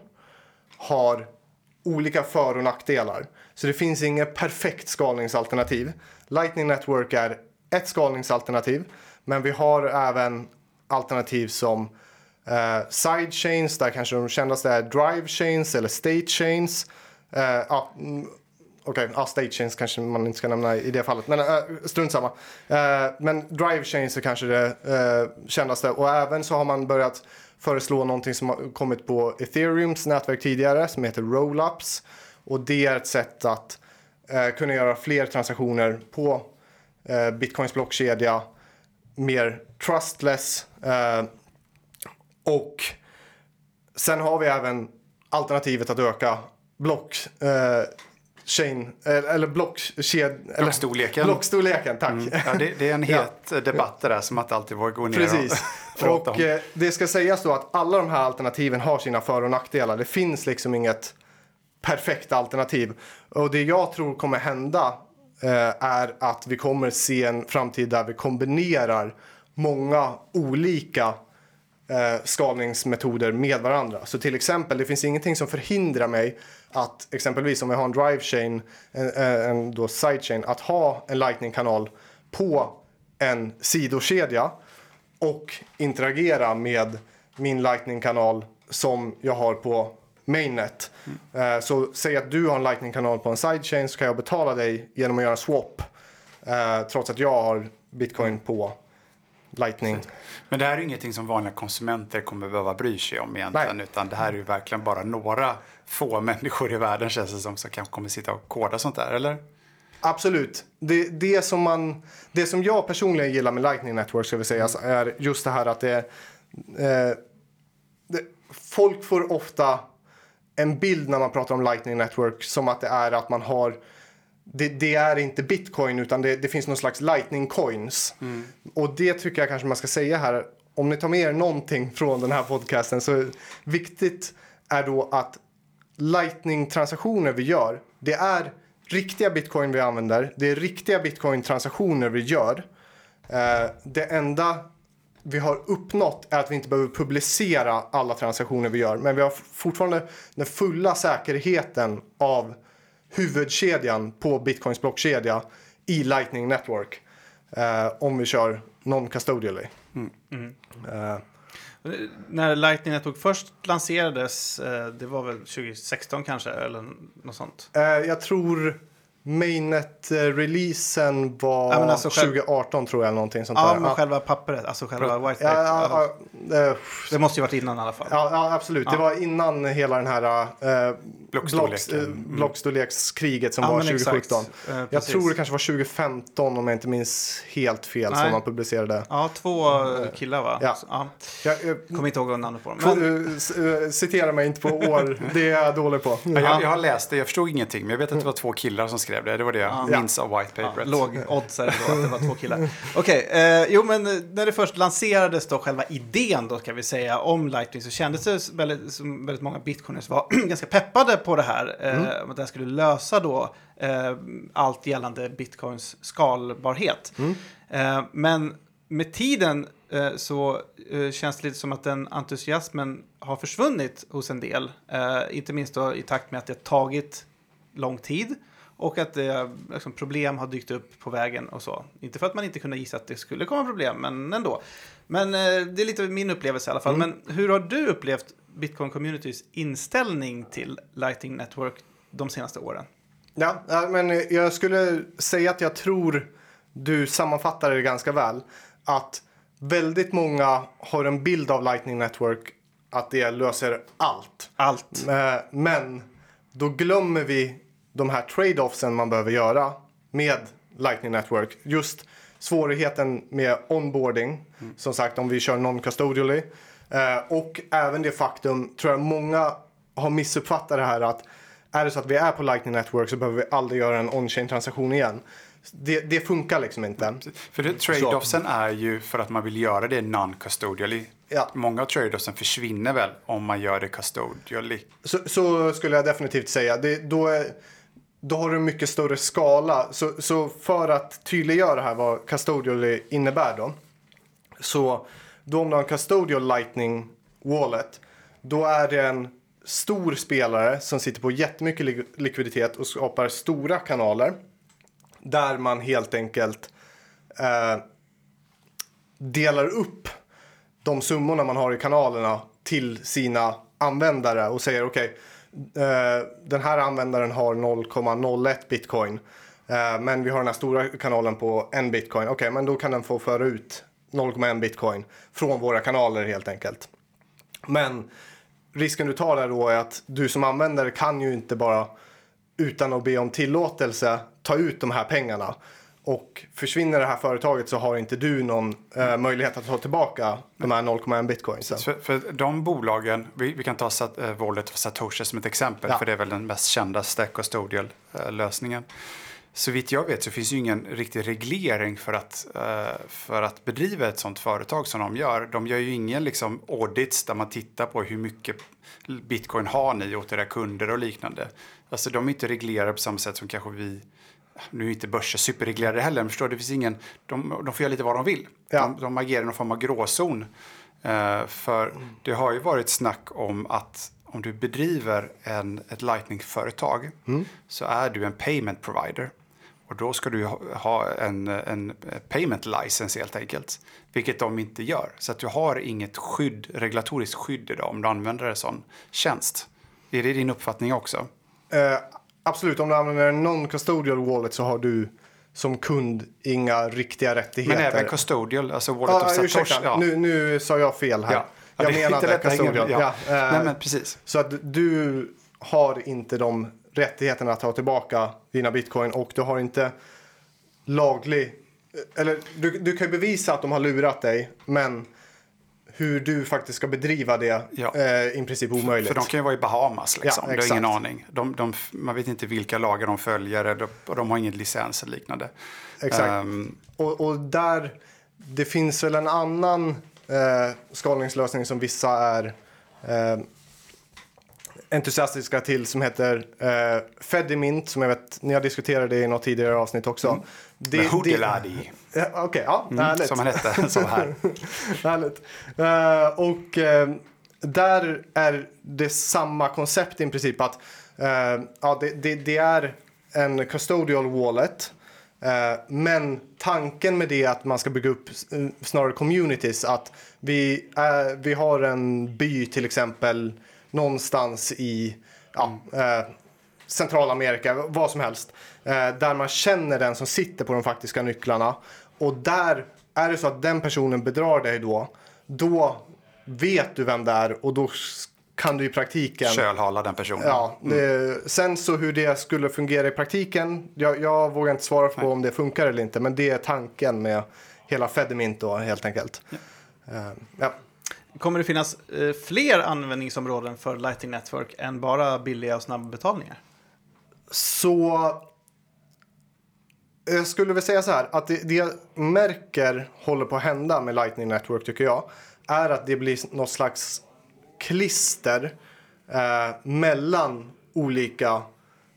har olika för och nackdelar. Så det finns inget perfekt skalningsalternativ. Lightning Network är ett skalningsalternativ, men vi har även alternativ som eh, sidechains, där kanske de kändaste är drive chains eller state chains. Eh, ja, Okej, Okej, ja, state chains kanske man inte ska nämna i det fallet, men äh, strunt samma. Eh, men drive chains är kanske det eh, kändaste och även så har man börjat föreslå någonting som har kommit på ethereums nätverk tidigare som heter rollups och det är ett sätt att eh, kunna göra fler transaktioner på bitcoins blockkedja mer trustless eh, och sen har vi även alternativet att öka block eh, chain, eh, eller blockked... eller- Blockstorleken. Blockstorleken, tack. Ja, det, det är en (laughs) het debatt det där som att alltid vågar gå ner Precis. (laughs) och Och eh, det ska sägas då att alla de här alternativen har sina för och nackdelar. Det finns liksom inget perfekt alternativ. Och det jag tror kommer hända eh, Eh, är att vi kommer se en framtid där vi kombinerar många olika eh, skalningsmetoder med varandra. Så till exempel, det finns ingenting som förhindrar mig att exempelvis om jag har en drive chain, en, en, en då sidechain, att ha en lightning-kanal på en sidokedja och interagera med min lightning-kanal som jag har på mainnet. Eh, så säg att du har en lightning-kanal på en sidechain så kan jag betala dig genom att göra en swap. Eh, trots att jag har bitcoin på lightning. Men det här är ju ingenting som vanliga konsumenter kommer behöva bry sig om egentligen. Nej. Utan det här är ju verkligen bara några få (laughs) människor i världen känns det som som kanske kommer sitta och koda sånt där, eller? Absolut. Det, det, som man, det som jag personligen gillar med Lightning Network ska vi säga, är just det här att det, eh, det... Folk får ofta en bild när man pratar om Lightning Network som att det är att man har det, det är inte bitcoin utan det, det finns någon slags lightning coins. Och det tycker jag kanske man ska säga här. Om ni tar med er någonting från den här podcasten så viktigt är då att lightning-transaktioner vi gör, det är riktiga bitcoin vi använder. Det är riktiga bitcoin-transaktioner vi gör. Eh, det enda vi har uppnått är att vi inte behöver publicera alla transaktioner vi gör. Men vi har fortfarande den fulla säkerheten av huvudkedjan på Bitcoins blockkedja i Lightning Network. Eh, om vi kör non-custodially. Eh, När Lightning Network först lanserades, eh, det var väl 2016 kanske, eller något sånt? eh, jag tror Mainnet-releasen var Ja, alltså själv- 2018 tror jag. eller Någonting sånt Ja, där. men själva pappret, alltså själva white ja, paper. ja, ja, eh, Det måste ju varit innan i alla fall. Ja, ja absolut. Det var innan hela den här... eh, eh, blockstorlekskriget som Ja, var men exakt. 2017. Eh, Jag tror det kanske var 2015 om jag inte minns helt fel Nej. som man publicerade. Ja, två killar va? Ja. Ja. Jag, jag, Kommer inte ihåg namnet på dem. Men, eh, eh, citera mig inte på år, det är jag dålig på. Ja, jag, jag har läst det, jag förstod ingenting, men jag vet att det var två killar som skrev det. Det var det jag minns av white ja, paperet. låg odds då att det var två killar. (laughs) Okej, eh, jo men eh, när det först lanserades då själva idén då ska vi säga om Lightning så kändes det väldigt, som väldigt många bitcoiners var (clears throat) ganska peppade på det här. Eh, Mm. Att det här skulle lösa då eh, allt gällande bitcoins skalbarhet. Mm. Eh, men med tiden eh, så eh, känns det lite som att den entusiasmen har försvunnit hos en del. Inte minst då i takt med att det har tagit lång tid och att det, liksom, problem har dykt upp på vägen och så. Inte för att man inte kunde gissa att det skulle komma problem, men ändå. Men eh, det är lite min upplevelse i alla fall. Men hur har du upplevt Bitcoin Communities inställning till Lightning Network de senaste åren? Ja, ja, men jag skulle säga att jag tror du sammanfattar det ganska väl. Att väldigt många har en bild av Lightning Network att det löser allt. Allt. Eh, Men då glömmer vi de här trade-offsen man behöver göra med Lightning Network. Just svårigheten med onboarding, som sagt om vi kör non-custodially. Eh, Och även det faktum, tror jag många har missuppfattat det här att är det så att vi är på Lightning Network så behöver vi aldrig göra en on-chain transaktion igen. Det, det funkar liksom inte. För det, trade-offsen är ju för att man vill göra det non-custodially. Ja. Många av trade-offsen försvinner väl om man gör det custodially. Så, så skulle jag definitivt säga. Det, då, är, då har du en mycket större skala. Så, så för att tydliggöra här vad custodial innebär då. Så då om du har en custodial lightning wallet. Då är det en stor spelare som sitter på jättemycket lik- likviditet och skapar stora kanaler. Där man helt enkelt eh, delar upp de summorna man har i kanalerna till sina användare och säger okej, okay, Eh, den här användaren har 0,01 bitcoin. Eh, men vi har den här stora kanalen på en bitcoin. Okej, men då kan den få föra ut 0,1 bitcoin från våra kanaler helt enkelt. Men risken du tar där då är att du som användare kan ju inte bara utan att be om tillåtelse ta ut de här pengarna. Och försvinner det här företaget så har inte du någon eh, möjlighet att ta tillbaka de här 0,1 bitcoinsen. För, för de bolagen, vi, vi kan ta Sat, äh, Wallet och Satoshi som ett exempel, Ja. för det är väl den mest kända stack custodial-lösningen. Så vitt jag vet så finns ju ingen riktig reglering för att, eh, för att bedriva ett sånt företag som de gör. De gör ju ingen liksom, audits där man tittar på hur mycket bitcoin har ni åt era kunder och liknande. Alltså de är inte reglerade på samma sätt som kanske vi nu är inte börser superreglerade heller, men förstår du, det finns ingen, de, de får göra lite vad de vill. Ja. De, de agerar i någon form av gråzon. Eh, för det har ju varit snack om att om du bedriver en, ett Lightning-företag så är du en payment provider. Och då ska du ha, en, en payment license helt enkelt. Vilket de inte gör. Så att du har inget skydd, regulatoriskt skydd idag om du använder en sån tjänst. Är det din uppfattning också? Eh, absolut, om du använder en non-custodial wallet så har du som kund inga riktiga rättigheter. Men även custodial, alltså Wallet Ah, of Satoshi. ursäkta, nu, nu sa jag fel här. Ja. Ja, Jag menade custodial. Ja. Ja. eh, Nej, men precis. Så att du har inte de rättigheterna att ta tillbaka dina bitcoin och du har inte laglig... Eller du, du kan ju bevisa att de har lurat dig, men hur du faktiskt ska bedriva det Ja. är i princip omöjligt. För de kan ju vara i Bahamas liksom. Ja, du har ingen aning. De, de, man vet inte vilka lagar de följer och de har ingen licens eller liknande. Exakt. Ehm, Och, och där, det finns väl en annan eh, skalningslösning som vissa är eh, entusiastiska till som heter eh, Fedimint som jag vet ni har diskuterat det i något tidigare avsnitt också. Det, Ja, Okej, ja, härligt. Mm, som han hette. så här. (laughs) Härligt. Eh, och eh, där är det samma koncept i princip att eh, ja, det, det, det är en custodial wallet. Men tanken med det är att man ska bygga upp snarare communities. Att vi, vi har en by till exempel någonstans i ja, Centralamerika, vad som helst. Eh, där man känner den som sitter på de faktiska nycklarna. Och där är det så att den personen bedrar dig då, då vet du vem det är och då kan du i praktiken... Kölhala den personen. Ja, det, sen så hur det skulle fungera i praktiken, jag, jag vågar inte svara på om det funkar eller inte, men det är tanken med hela Fedimint då helt enkelt. Eh, ja. Kommer det finnas eh, fler användningsområden för Lightning Network än bara billiga och snabba betalningar? Så jag skulle väl säga så här att det, det jag märker håller på att hända med Lightning Network tycker jag är att det blir något slags klister eh, mellan olika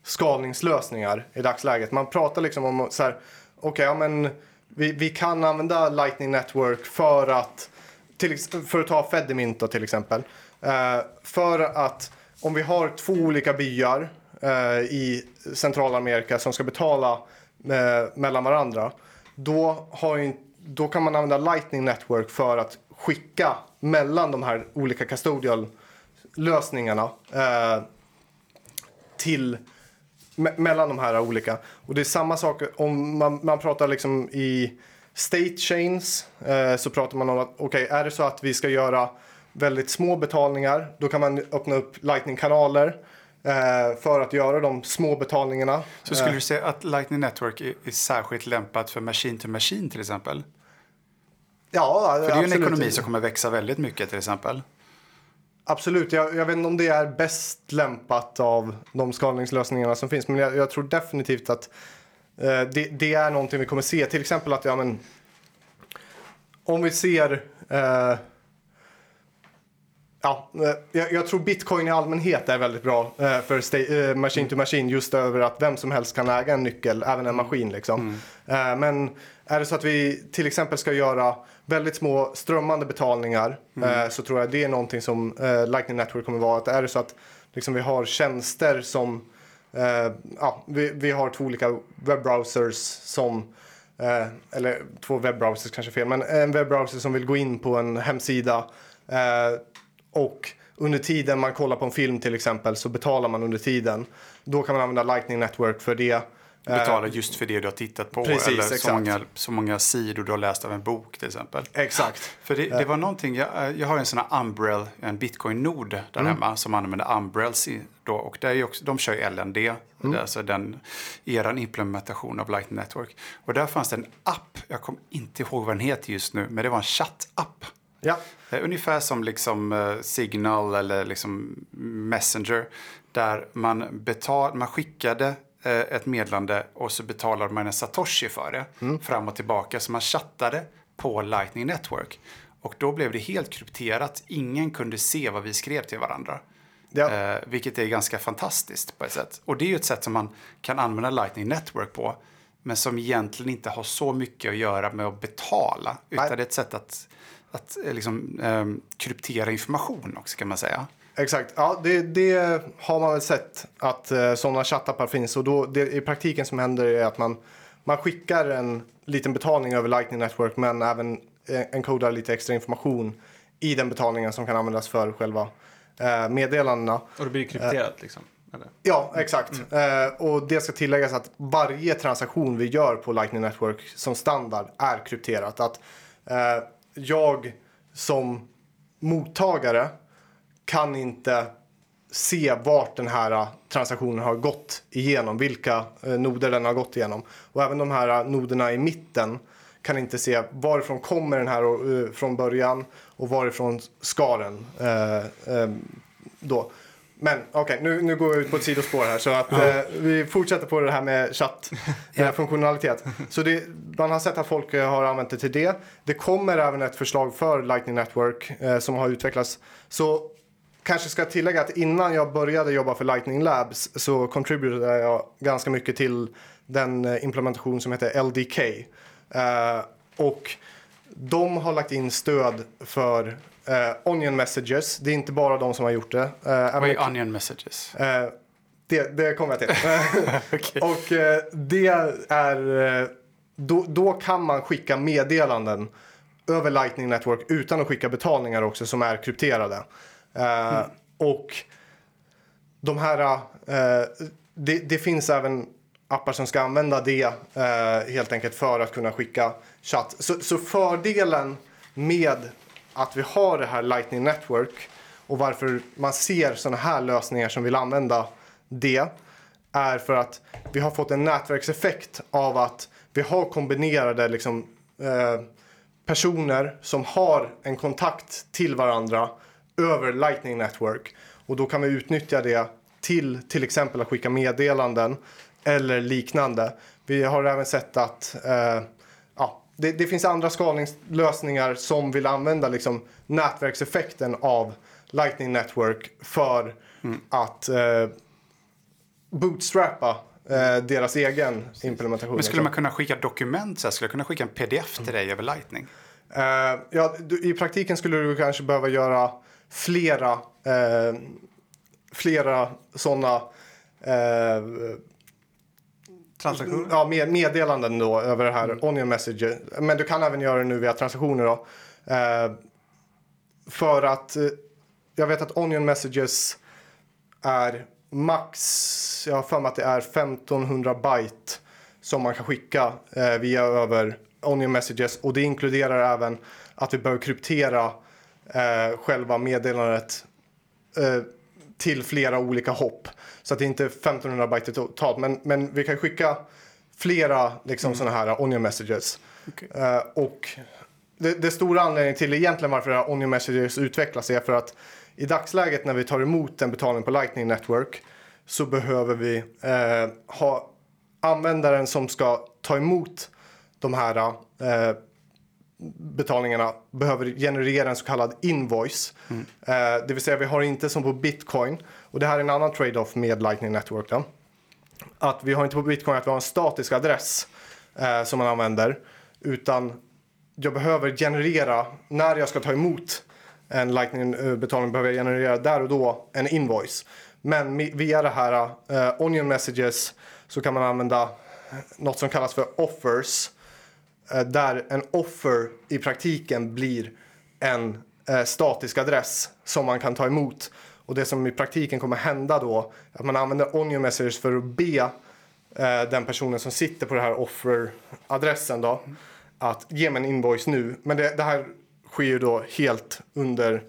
skalningslösningar i dagsläget. Man pratar liksom om så här, okej, okay, ja, men vi, vi kan använda Lightning Network för att, till, för att ta Fedimint till exempel. Eh, för att om vi har två olika byar Eh, i Centralamerika som ska betala eh, mellan varandra. Då, har ju, då kan man använda Lightning Network för att skicka mellan de här olika custodial lösningarna eh, till me mellan de här olika. Och det är samma sak om man, man pratar liksom i state chains eh, så pratar man om att okej, okay, är det så att vi ska göra väldigt små betalningar, då kan man öppna upp lightning-kanaler för att göra de små betalningarna. Så skulle du säga att Lightning Network är, är särskilt lämpat för machine to machine till exempel? Ja, För det är ju en ekonomi som kommer växa väldigt mycket till exempel. Absolut, jag, jag, vet inte om det är bäst lämpat av de skalningslösningarna som finns. Men jag, jag tror definitivt att eh, det, det, är någonting vi kommer se. Till exempel att, ja men. Om vi ser. Eh, ja, eh, jag, jag, tror bitcoin i allmänhet är väldigt bra eh, för sta- eh, machine to machine. Just över att vem som helst kan äga en nyckel, även en maskin liksom. Mm. Men är det så att vi till exempel ska göra väldigt små strömmande betalningar mm. så tror jag det är någonting som Lightning Network kommer vara. Att är det så att liksom, vi har tjänster som ja, vi, vi har två olika webbrowsers som eller två webbrowsers kanske fel, men en webbrowser som vill gå in på en hemsida och under tiden man kollar på en film till exempel så betalar man under tiden. Då kan man använda Lightning Network för det. Betala eh, just för det du har tittat på. Precis, eller så många, så många sidor du har läst av en bok till exempel. Exakt. För det, det var någonting, jag, eh, jag har en sån här Umbrel, en bitcoin-nod där mm. hemma som använder Umbrels i, då, och där är också, de kör ju LND, mm. alltså den, eran implementation av Lightning Network. Och där fanns det en app, jag kommer inte ihåg vad den heter just nu, men det var en chattapp. Ja. Eh, ungefär som liksom Signal eller liksom Messenger. Där man, betal, man skickade Eh, ett meddelande och så betalade man en satoshi för det mm. fram och tillbaka. Så man chattade på Lightning Network. Och då blev det helt krypterat. Ingen kunde se vad vi skrev till varandra. Ja. Eh, vilket är ganska fantastiskt på ett sätt. Och det är ju ett sätt som man kan använda Lightning Network på. Men som egentligen inte har så mycket att göra med att betala. Utan Nej. det är ett sätt att, att eh, liksom, eh, kryptera information också kan man säga. Exakt, ja det, det, har man väl sett att eh, sådana chattappar finns och då det, i praktiken som händer är att man, man skickar en liten betalning över Lightning Network men även eh, encodar lite extra information i den betalningen som kan användas för själva eh, meddelandena. Och det blir krypterat eh, liksom? Eller? Ja, exakt. Mm. Eh, och det ska tilläggas att varje transaktion vi gör på Lightning Network som standard är krypterat. Att eh, jag som mottagare kan inte se vart den här äh, transaktionen har gått igenom, vilka äh, noder den har gått igenom. Och även de här äh, noderna i mitten kan inte se varifrån kommer den här från början och varifrån ska den uh, då. Men okej, okay, nu, nu går jag ut på ett sidospår här så att ja. vi fortsätter på det här med chattfunktionalitet. (laughs) så det, man har sett att folk har använt det till det. Det kommer även ett förslag för Lightning Network som har utvecklats. Så kanske ska tillägga att innan jag började jobba för Lightning Labs så contributerade jag ganska mycket till den eh, implementation som heter LDK. Eh, och de har lagt in stöd för uh, Onion Messages. Det är inte bara de som har gjort det. Uh, Vad är Onion Messages? Uh, det, det kommer jag till. (laughs) okay. Och det är... Då, då kan man skicka meddelanden över Lightning Network utan att skicka betalningar också som är krypterade. Mm. Och de här, det, det, finns även appar som ska använda det helt enkelt för att kunna skicka chatt. Så, så, fördelen med att vi har det här Lightning Network Och varför man ser sådana här lösningar som vill använda det är för att vi har fått en nätverkseffekt av att vi har kombinerade liksom, eh, personer som har en kontakt till varandra över Lightning Network. Och då kan vi utnyttja det till till exempel att skicka meddelanden eller liknande. Vi har även sett att eh, det, det, finns andra skalningslösningar som vill använda liksom, nätverkseffekten av Lightning Network för mm. att eh, bootstrappa eh, deras egen implementation. Men skulle man kunna skicka dokument? Så här, skulle jag kunna skicka en pdf till dig över Lightning? Uh, ja, du, I praktiken skulle du kanske behöva göra flera, uh, flera sådana uh, Transaktioner? Ja, med, meddelanden då över det här mm. Onion Message. Men du kan även göra det nu via transaktioner då. för att jag vet att Onion Messages är max, jag har för mig att det är 1500 byte som man kan skicka via över Onion Messages och det inkluderar även att vi behöver kryptera eh, själva meddelandet eh, till flera olika hopp. Så att det inte är 1500 byte totalt. Men, men vi kan skicka flera liksom, mm. sådana här Onion Messages. Okay. Eh, och det, det, stora anledningen till egentligen varför Onion Messages utvecklas är för att i dagsläget när vi tar emot en betalning på Lightning Network så behöver vi eh, ha användaren som ska ta emot de här eh, betalningarna behöver generera en så kallad invoice. Mm. Eh, det vill säga vi har inte som på bitcoin, och det här är en annan trade-off med Lightning Network. Då. Att vi har inte på bitcoin att vi har en statisk adress eh, som man använder, utan jag behöver generera, när jag ska ta emot en Lightning-betalning eh, behöver jag generera där och då en invoice. Men via det här eh, Onion Messages så kan man använda eh, något som kallas för offers Eh, där en offer i praktiken blir en eh, statisk adress som man kan ta emot. Och det som i praktiken kommer hända då, att man använder onion messages för att be eh, den personen som sitter på den här offer-adressen då, att ge mig en invoice nu. Men det, det här sker ju då helt under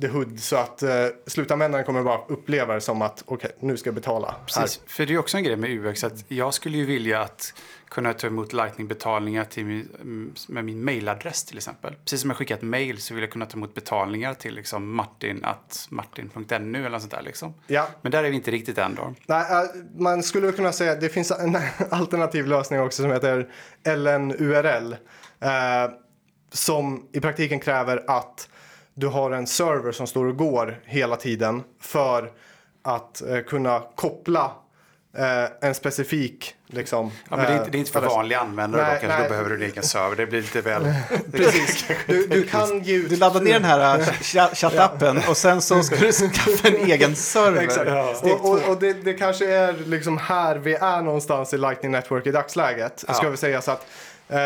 the hood så att eh, slutanvändaren kommer bara uppleva det som att okej, okay, nu ska jag betala. Precis, här. för det är också en grej med UX att jag skulle ju vilja att kunna ta emot Lightning-betalningar till min, med min mailadress till exempel. Precis som jag skickat mail så vill jag kunna ta emot betalningar till liksom martin martin.nu eller något sånt där liksom. Ja. Men där är vi inte riktigt än då. Nej, äh, man skulle kunna säga att det finns en (laughs) alternativ lösning också som heter LNURL. Eh, som i praktiken kräver att du har en server som står och går hela tiden för att eh, kunna koppla eh, en specifik liksom. Ja, men det är inte, det är inte för eh, vanliga användare nej, då kanske. Nej. Då behöver du din egen server. Det blir lite väl... (laughs) Precis. Du, du kan ge ut... Du laddar ner den här uh, chattappen och sen så ska du skaffa en egen (laughs) server. Exakt. Ja. Och, och, och det, det, kanske är liksom här vi är någonstans i Lightning Network i dagsläget. Ja. Ska vi säga så att eh,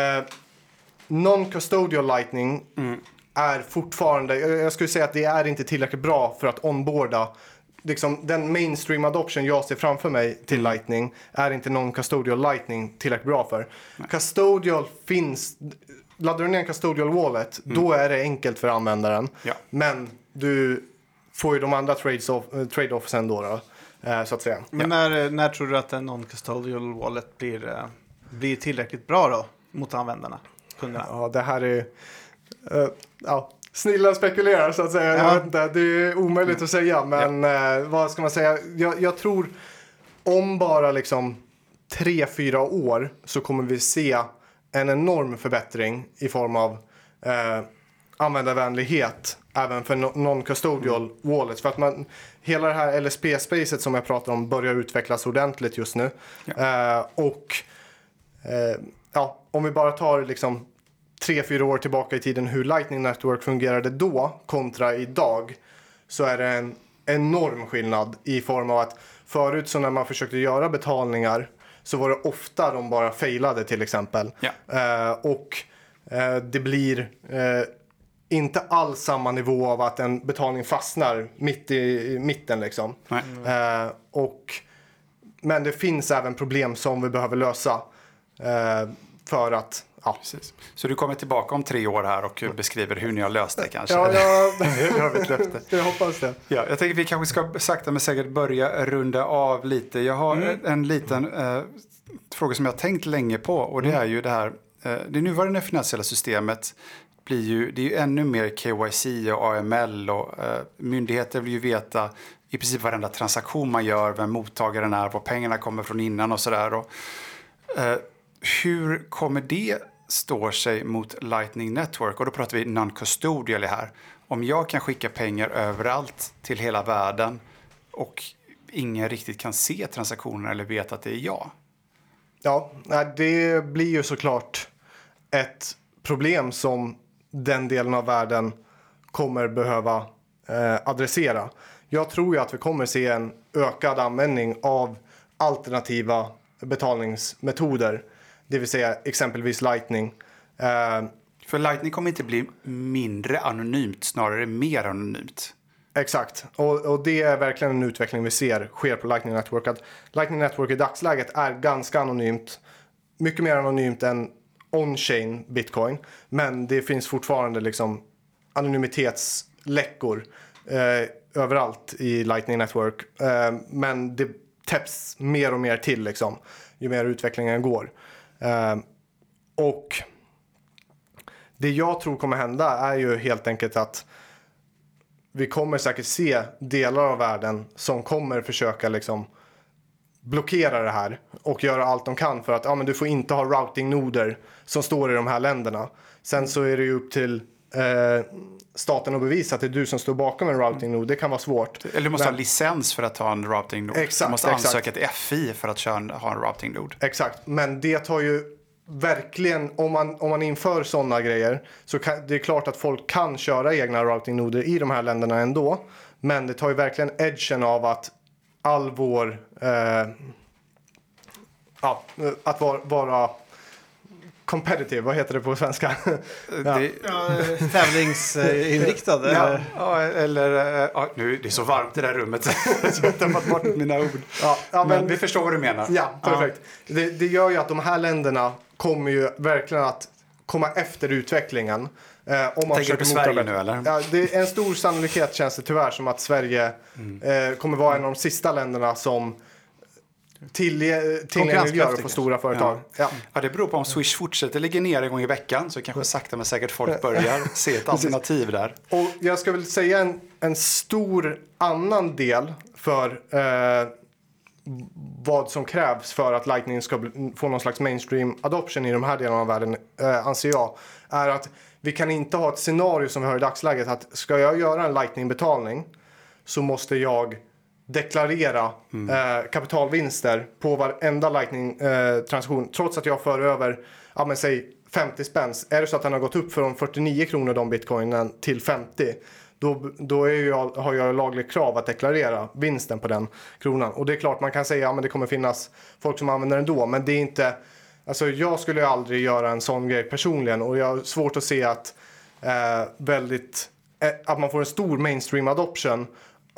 Non-custodial Lightning mm är fortfarande, jag skulle säga att det är inte tillräckligt bra för att onboarda liksom, den mainstream adoption jag ser framför mig till mm. Lightning är inte någon custodial Lightning tillräckligt bra för. Nej. Custodial finns, laddar du ner en custodial wallet mm. då är det enkelt för användaren. Ja. Men du får ju de andra trade-offsen då, då eh, så att säga. Men ja. när, när tror du att en non-custodial wallet blir, eh, blir tillräckligt bra då mot användarna? Kunderna? Ja, det här är Uh, ja, snillen spekulerar så att säga. Ja. Jag vet inte, det är omöjligt att säga. Men ja. uh, vad ska man säga? Jag, jag, tror om bara liksom tre, fyra år så kommer vi se en enorm förbättring i form av uh, användarvänlighet även för non-custodial mm. wallets. För att man, hela det här LSP-spacet som jag pratar om börjar utvecklas ordentligt just nu. Ja. Uh, och uh, ja, om vi bara tar liksom tre, fyra år tillbaka i tiden hur Lightning Network fungerade då kontra idag så är det en enorm skillnad i form av att förut så när man försökte göra betalningar så var det ofta de bara failade till exempel. Ja. Eh, och eh, det blir eh, inte alls samma nivå av att en betalning fastnar mitt i, i mitten liksom. Mm. och, men det finns även problem som vi behöver lösa. Eh, för att ja. Precis. Så du kommer tillbaka om tre år här och beskriver hur ni har löst det kanske? Ja, (laughs) (laughs) löfte. jag hoppas det. Ja, jag tänker att vi kanske ska sakta men säkert börja runda av lite. Jag har Mm. en liten eh, fråga som jag har tänkt länge på och Mm. det är ju det här. Eh, det nuvarande finansiella systemet blir ju, det är ju ännu mer KYC och AML och eh, myndigheter vill ju veta i princip varenda transaktion man gör, vem mottagaren är, var pengarna kommer från innan och sådär. Eh, hur kommer det stå sig mot Lightning Network? Och då pratar vi non-custodial här. Om jag kan skicka pengar överallt till hela världen och ingen riktigt kan se transaktionen eller vet att det är jag. Ja, det blir ju såklart ett problem som den delen av världen kommer behöva eh, adressera. Jag tror ju att vi kommer se en ökad användning av alternativa betalningsmetoder, det vill säga exempelvis Lightning. Eh, För Lightning kommer inte bli mindre anonymt, snarare mer anonymt. Exakt, och, och det är verkligen en utveckling vi ser sker på Lightning Network. Att Lightning Network i dagsläget är ganska anonymt, mycket mer anonymt än on-chain bitcoin. Men det finns fortfarande liksom anonymitetsläckor eh, överallt i Lightning Network. Eh, men det täpps mer och mer till liksom, ju mer utvecklingen går. Eh, och det jag tror kommer hända är ju helt enkelt att vi kommer säkert se delar av världen som kommer försöka liksom blockera det här och göra allt de kan för att ah, men du får inte ha routingnoder som står i de här länderna. Sen så är det ju upp till eh, staten att bevisa att det är du som står bakom en routingnod. Det kan vara svårt. Eller du måste Men- ha licens för att ha en routing nod. Exakt, du måste ansöka till FI för att köra ha en routing nod. Exakt, men det tar ju verkligen, om man, om man inför sådana grejer så kan, det är klart att folk kan köra egna routingnoder i de här länderna ändå. Men det tar ju verkligen edgen av att all vår, eh, ja, att vara, vara competitive, vad heter det på svenska? Ja. (laughs) Det, Ja, eh, tävlingsinriktad. ja, eller? ja, eller, eh, ja, nu, det är så varmt i det här rummet (laughs) så jag har tappat bort mina ord. ja, ja, Men men, vi förstår vad du menar. ja, perfekt. Det, det gör ju att de här länderna kommer ju verkligen att komma efter utvecklingen. Eh, om man Tänker du på Sverige nu eller? Ja, det är en stor sannolikhet känns det tyvärr som att Sverige eh, kommer vara en av de sista länderna som tillge- tillgängliggör för stora företag. Ja. Ja, det beror på om Swish fortsätter ligga ner en gång i veckan så kanske sakta men säkert folk börjar (laughs) se ett alternativ där. Och jag ska väl säga en, en stor annan del för eh, vad som krävs för att Lightning ska bli, få någon slags mainstream adoption i de här delarna av världen, eh, anser jag, är att vi kan inte ha ett scenario som vi har i dagsläget att ska jag göra en Lightning-betalning så måste jag deklarera eh, kapitalvinster på varenda Lightning-transaktion trots att jag för över, ja men säg 50 spänn. Är det så att den har gått upp från 49 kronor de bitcoinen till 50 då, då är jag, har jag lagligt krav att deklarera vinsten på den kronan. Och det är klart man kan säga att ja, det kommer finnas folk som använder den då men det är inte Alltså jag skulle aldrig göra en sån grej personligen och jag har svårt att se att eh, väldigt eh, att man får en stor mainstream adoption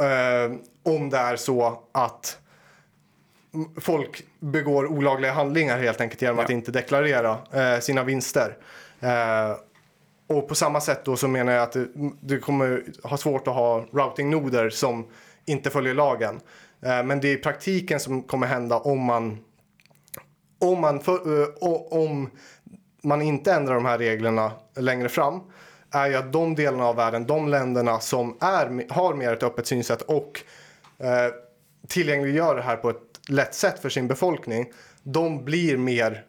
eh, om det är så att folk begår olagliga handlingar helt enkelt genom att Ja. inte deklarera eh, sina vinster. Eh, och på samma sätt då så menar jag att du, kommer ha svårt att ha routingnoder som inte följer lagen. Eh, men det är praktiken som kommer hända om man om man, för, eh, om man inte ändrar de här reglerna längre fram är ju att de delarna av världen, de länderna som är, har mer ett öppet synsätt och eh, tillgängliggör det här på ett lätt sätt för sin befolkning, de blir mer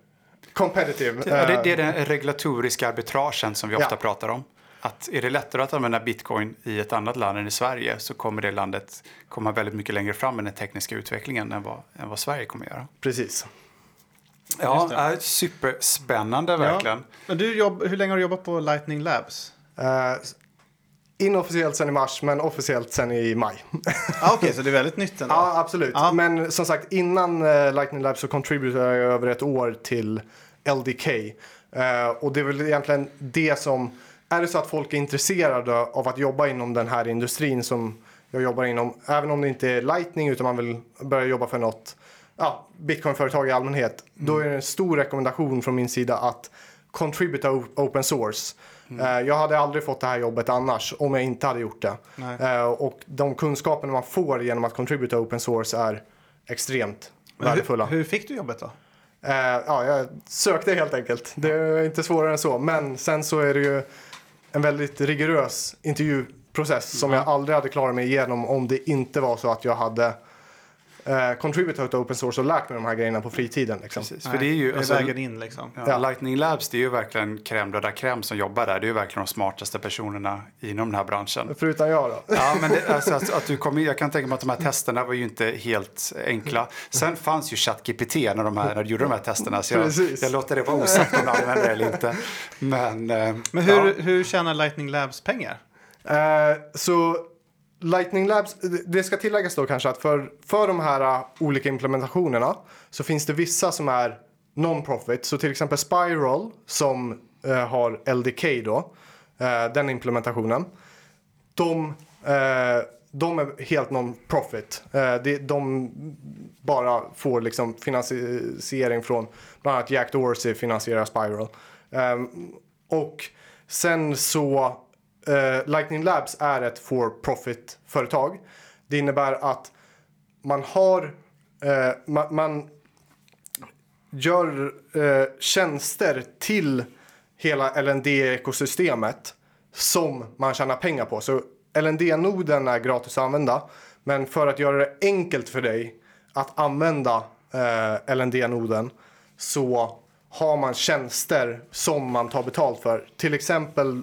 competitive. Ja, det, Eh, det är den regulatoriska arbitragen som vi ofta Ja. pratar om. Att är det lättare att använda bitcoin i ett annat land än i Sverige så kommer det landet komma väldigt mycket längre fram med den tekniska utvecklingen än vad, än vad Sverige kommer göra. Precis. Ja, det. är superspännande verkligen. Ja. Men du jobb, hur länge har du jobbat på Lightning Labs? Eh, inofficiellt sen i mars, men officiellt sen i maj. Ah, Okej, så det är väldigt nytt ändå. (laughs) Ja, absolut. Ja. Men som sagt, innan uh, Lightning Labs så contributerade jag över ett år till LDK. Eh, och det är väl egentligen det som... Är det så att folk är intresserade av att jobba inom den här industrin som jag jobbar inom, även om det inte är Lightning utan man vill börja jobba för något ja, bitcoinföretag i allmänhet, då är det en stor rekommendation från min sida att contributa open source. Eh, jag hade aldrig fått det här jobbet annars om jag inte hade gjort det. Nej. Eh, och de kunskaperna man får genom att contributa open source är extremt Men värdefulla. Hur, hur fick du jobbet då? Eh, ja, jag sökte helt enkelt. Det är inte svårare än så. Men sen så är det ju en väldigt rigorös intervjuprocess som jag aldrig hade klarat mig igenom om det inte var så att jag hade eh, contributat open source och lärt mig de här grejerna på fritiden. Liksom. Precis, för det är ju... det alltså, vägen in liksom. Ja, Ja. Lightning Labs det är ju verkligen crème de la crème som jobbar där. Det är ju verkligen de smartaste personerna inom den här branschen. Förutom jag då. Ja, men det, alltså, att, att du kom, in- jag kan tänka mig att de här testerna var ju inte helt enkla. Sen fanns ju ChatGPT när, de här, när du gjorde de här testerna. Så jag, Precis. jag låter det vara osagt om du använder det eller inte. Men, eh, Men hur, ja. hur tjänar Lightning Labs pengar? Eh, så Lightning Labs, det- ska tilläggas då kanske att för, för de här äh, olika implementationerna så finns det vissa som är non-profit. Så till exempel Spiral som eh, har LDK då, eh, den implementationen. De, eh, de är helt non-profit. Eh, de bara får liksom finansiering från bland annat Jack Dorsey finansierar Spiral. Ehm, och sen så eh, Lightning Labs är ett for-profit företag. Det innebär att man har eh, man, man gör eh, tjänster till hela LND-ekosystemet som man tjänar pengar på. Så LND-noden är gratis att använda. Men för att göra det enkelt för dig att använda eh, LND-noden så har man tjänster som man tar betalt för. Till exempel eh,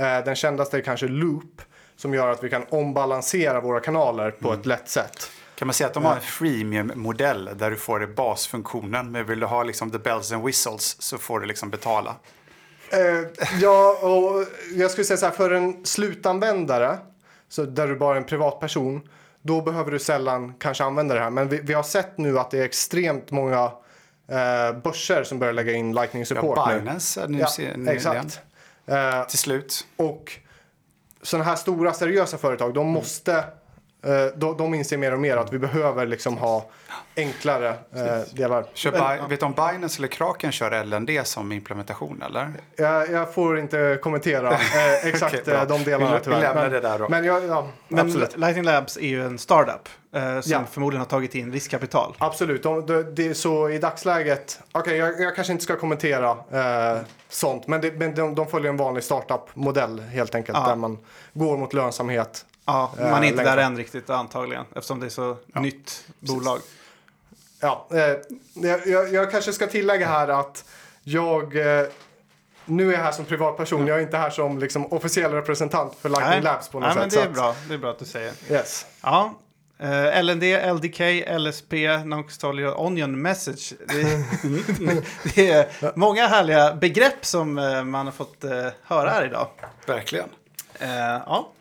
den kändaste är kanske Loop som gör att vi kan ombalansera våra kanaler på ett lätt sätt. Kan man säga att de har en freemium-modell där du får basfunktionen. Men vill du ha liksom the bells and whistles så får du liksom betala. Eh, ja, och jag skulle säga så här, för en slutanvändare, så där du bara är en privatperson, då behöver du sällan kanske använda det här. Men vi, vi har sett nu att det är extremt många eh, börser som börjar lägga in Lightning support Ja, nu. Binance är nu Ja, exakt. Eh, Till slut. och sådana här stora seriösa företag, de måste eh, de, de inser mer och mer att vi behöver liksom ha enklare eh, delar. Kör Bi- Vet du om Binance eller Kraken kör LND som implementation eller? Jag, jag får inte kommentera eh, (laughs) exakt bra. eh, de delarna Vi- vi tyvärr. lämnar men, det där då. Men, jag, ja, Men absolut. Lightning Labs är ju en startup eh, som Ja. förmodligen har tagit in riskkapital. Absolut. De, de, det är så i dagsläget, okej jag, jag kanske inte ska kommentera eh, sånt, men, det, men de, de följer en vanlig startup-modell helt enkelt Ja. där man går mot lönsamhet. Ja, Eh, man är inte längre där än riktigt antagligen eftersom det är så nytt bolag. Ja, eh, jag, jag, jag kanske ska tillägga här att jag eh, nu är jag här som privatperson, jag är inte här som liksom, officiell representant för Lightning Labs på något Nej, sätt. men det är bra. Det är bra att du säger. Yes. Ja. Eh, LND, LDK, LSP, Non-Custodial Onion Message. Det, (laughs) det är många härliga begrepp som man har fått höra här idag. Verkligen. Eh, ja.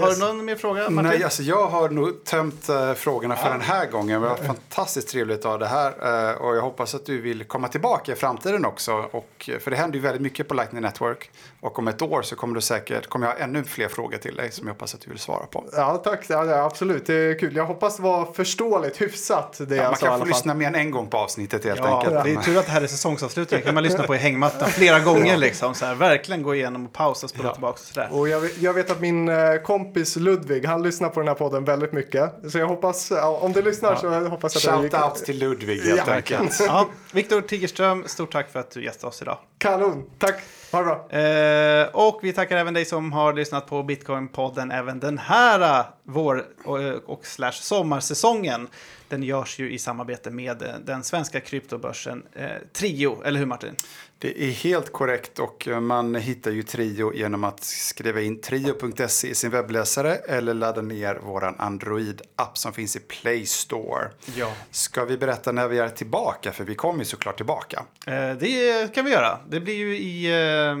Har Yes. du någon mer fråga, Martin? Nej, alltså jag har nog tömt eh, frågorna för den här gången. Det var fantastiskt trevligt att ha det här. eh, och jag hoppas att du vill komma tillbaka i framtiden också. Och, eh, för det händer ju väldigt mycket på Lightning Network. Och om ett år så kommer, du säkert, kommer jag ha ännu fler frågor till dig som jag hoppas att du vill svara på. Ja, tack. Ja, ja, absolut, det är kul. Jag hoppas det var förståeligt, hyfsat det Ja, jag man kan få fall. lyssna mer än en gång på avsnittet helt Ja, enkelt. det är tur att det här är säsongsavslutning. kan man lyssna på i hängmattan flera gånger. Liksom, så här, verkligen gå igenom och pausa och spola Ja. tillbaka. Och sådär. Och jag, vet- jag vet att min eh, kompis Ludvig, han lyssnar på den här podden väldigt mycket. Så jag hoppas, ja, om du lyssnar så hoppas jag att det Shout out till Ludvig helt Ja. enkelt. Ja, Viktor Tigerström, stort tack för att du gästade oss idag. Kanon, tack. Ha det bra. Eh, och vi tackar även dig som har lyssnat på Bitcoin-podden även den här eh, vår och, och slash sommarsäsongen. Den görs ju i samarbete med eh, den svenska kryptobörsen eh, Trio, eller hur Martin? Det är helt korrekt och eh, man hittar ju Trio genom att skriva in trio.se i sin webbläsare eller ladda ner vår Android-app som finns i Play Store. Ja. Ska vi berätta när vi är tillbaka? För vi kommer ju såklart tillbaka. Eh, det kan vi göra. Det blir ju i eh,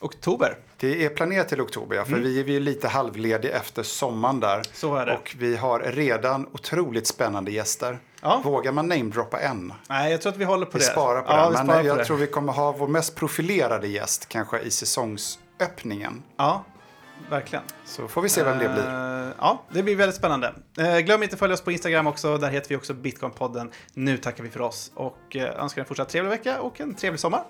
oktober. Det är planerat till oktober, ja, för vi är ju lite halvlediga efter sommaren där. Så är det. Och vi har redan otroligt spännande gäster. Ja. Vågar man namedroppa en? Nej, jag tror att vi håller på Vi det. sparar på ja, den. Vi Men sparar på jag det. tror vi kommer ha vår mest profilerade gäst kanske i säsongsöppningen. Ja, verkligen. Så får vi se vem det blir. Eh, ja, det blir väldigt spännande. Eh, glöm inte att följa oss på Instagram också. Där heter vi också Bitcoinpodden. Nu tackar vi för oss och eh, önskar en fortsatt trevlig vecka och en trevlig sommar.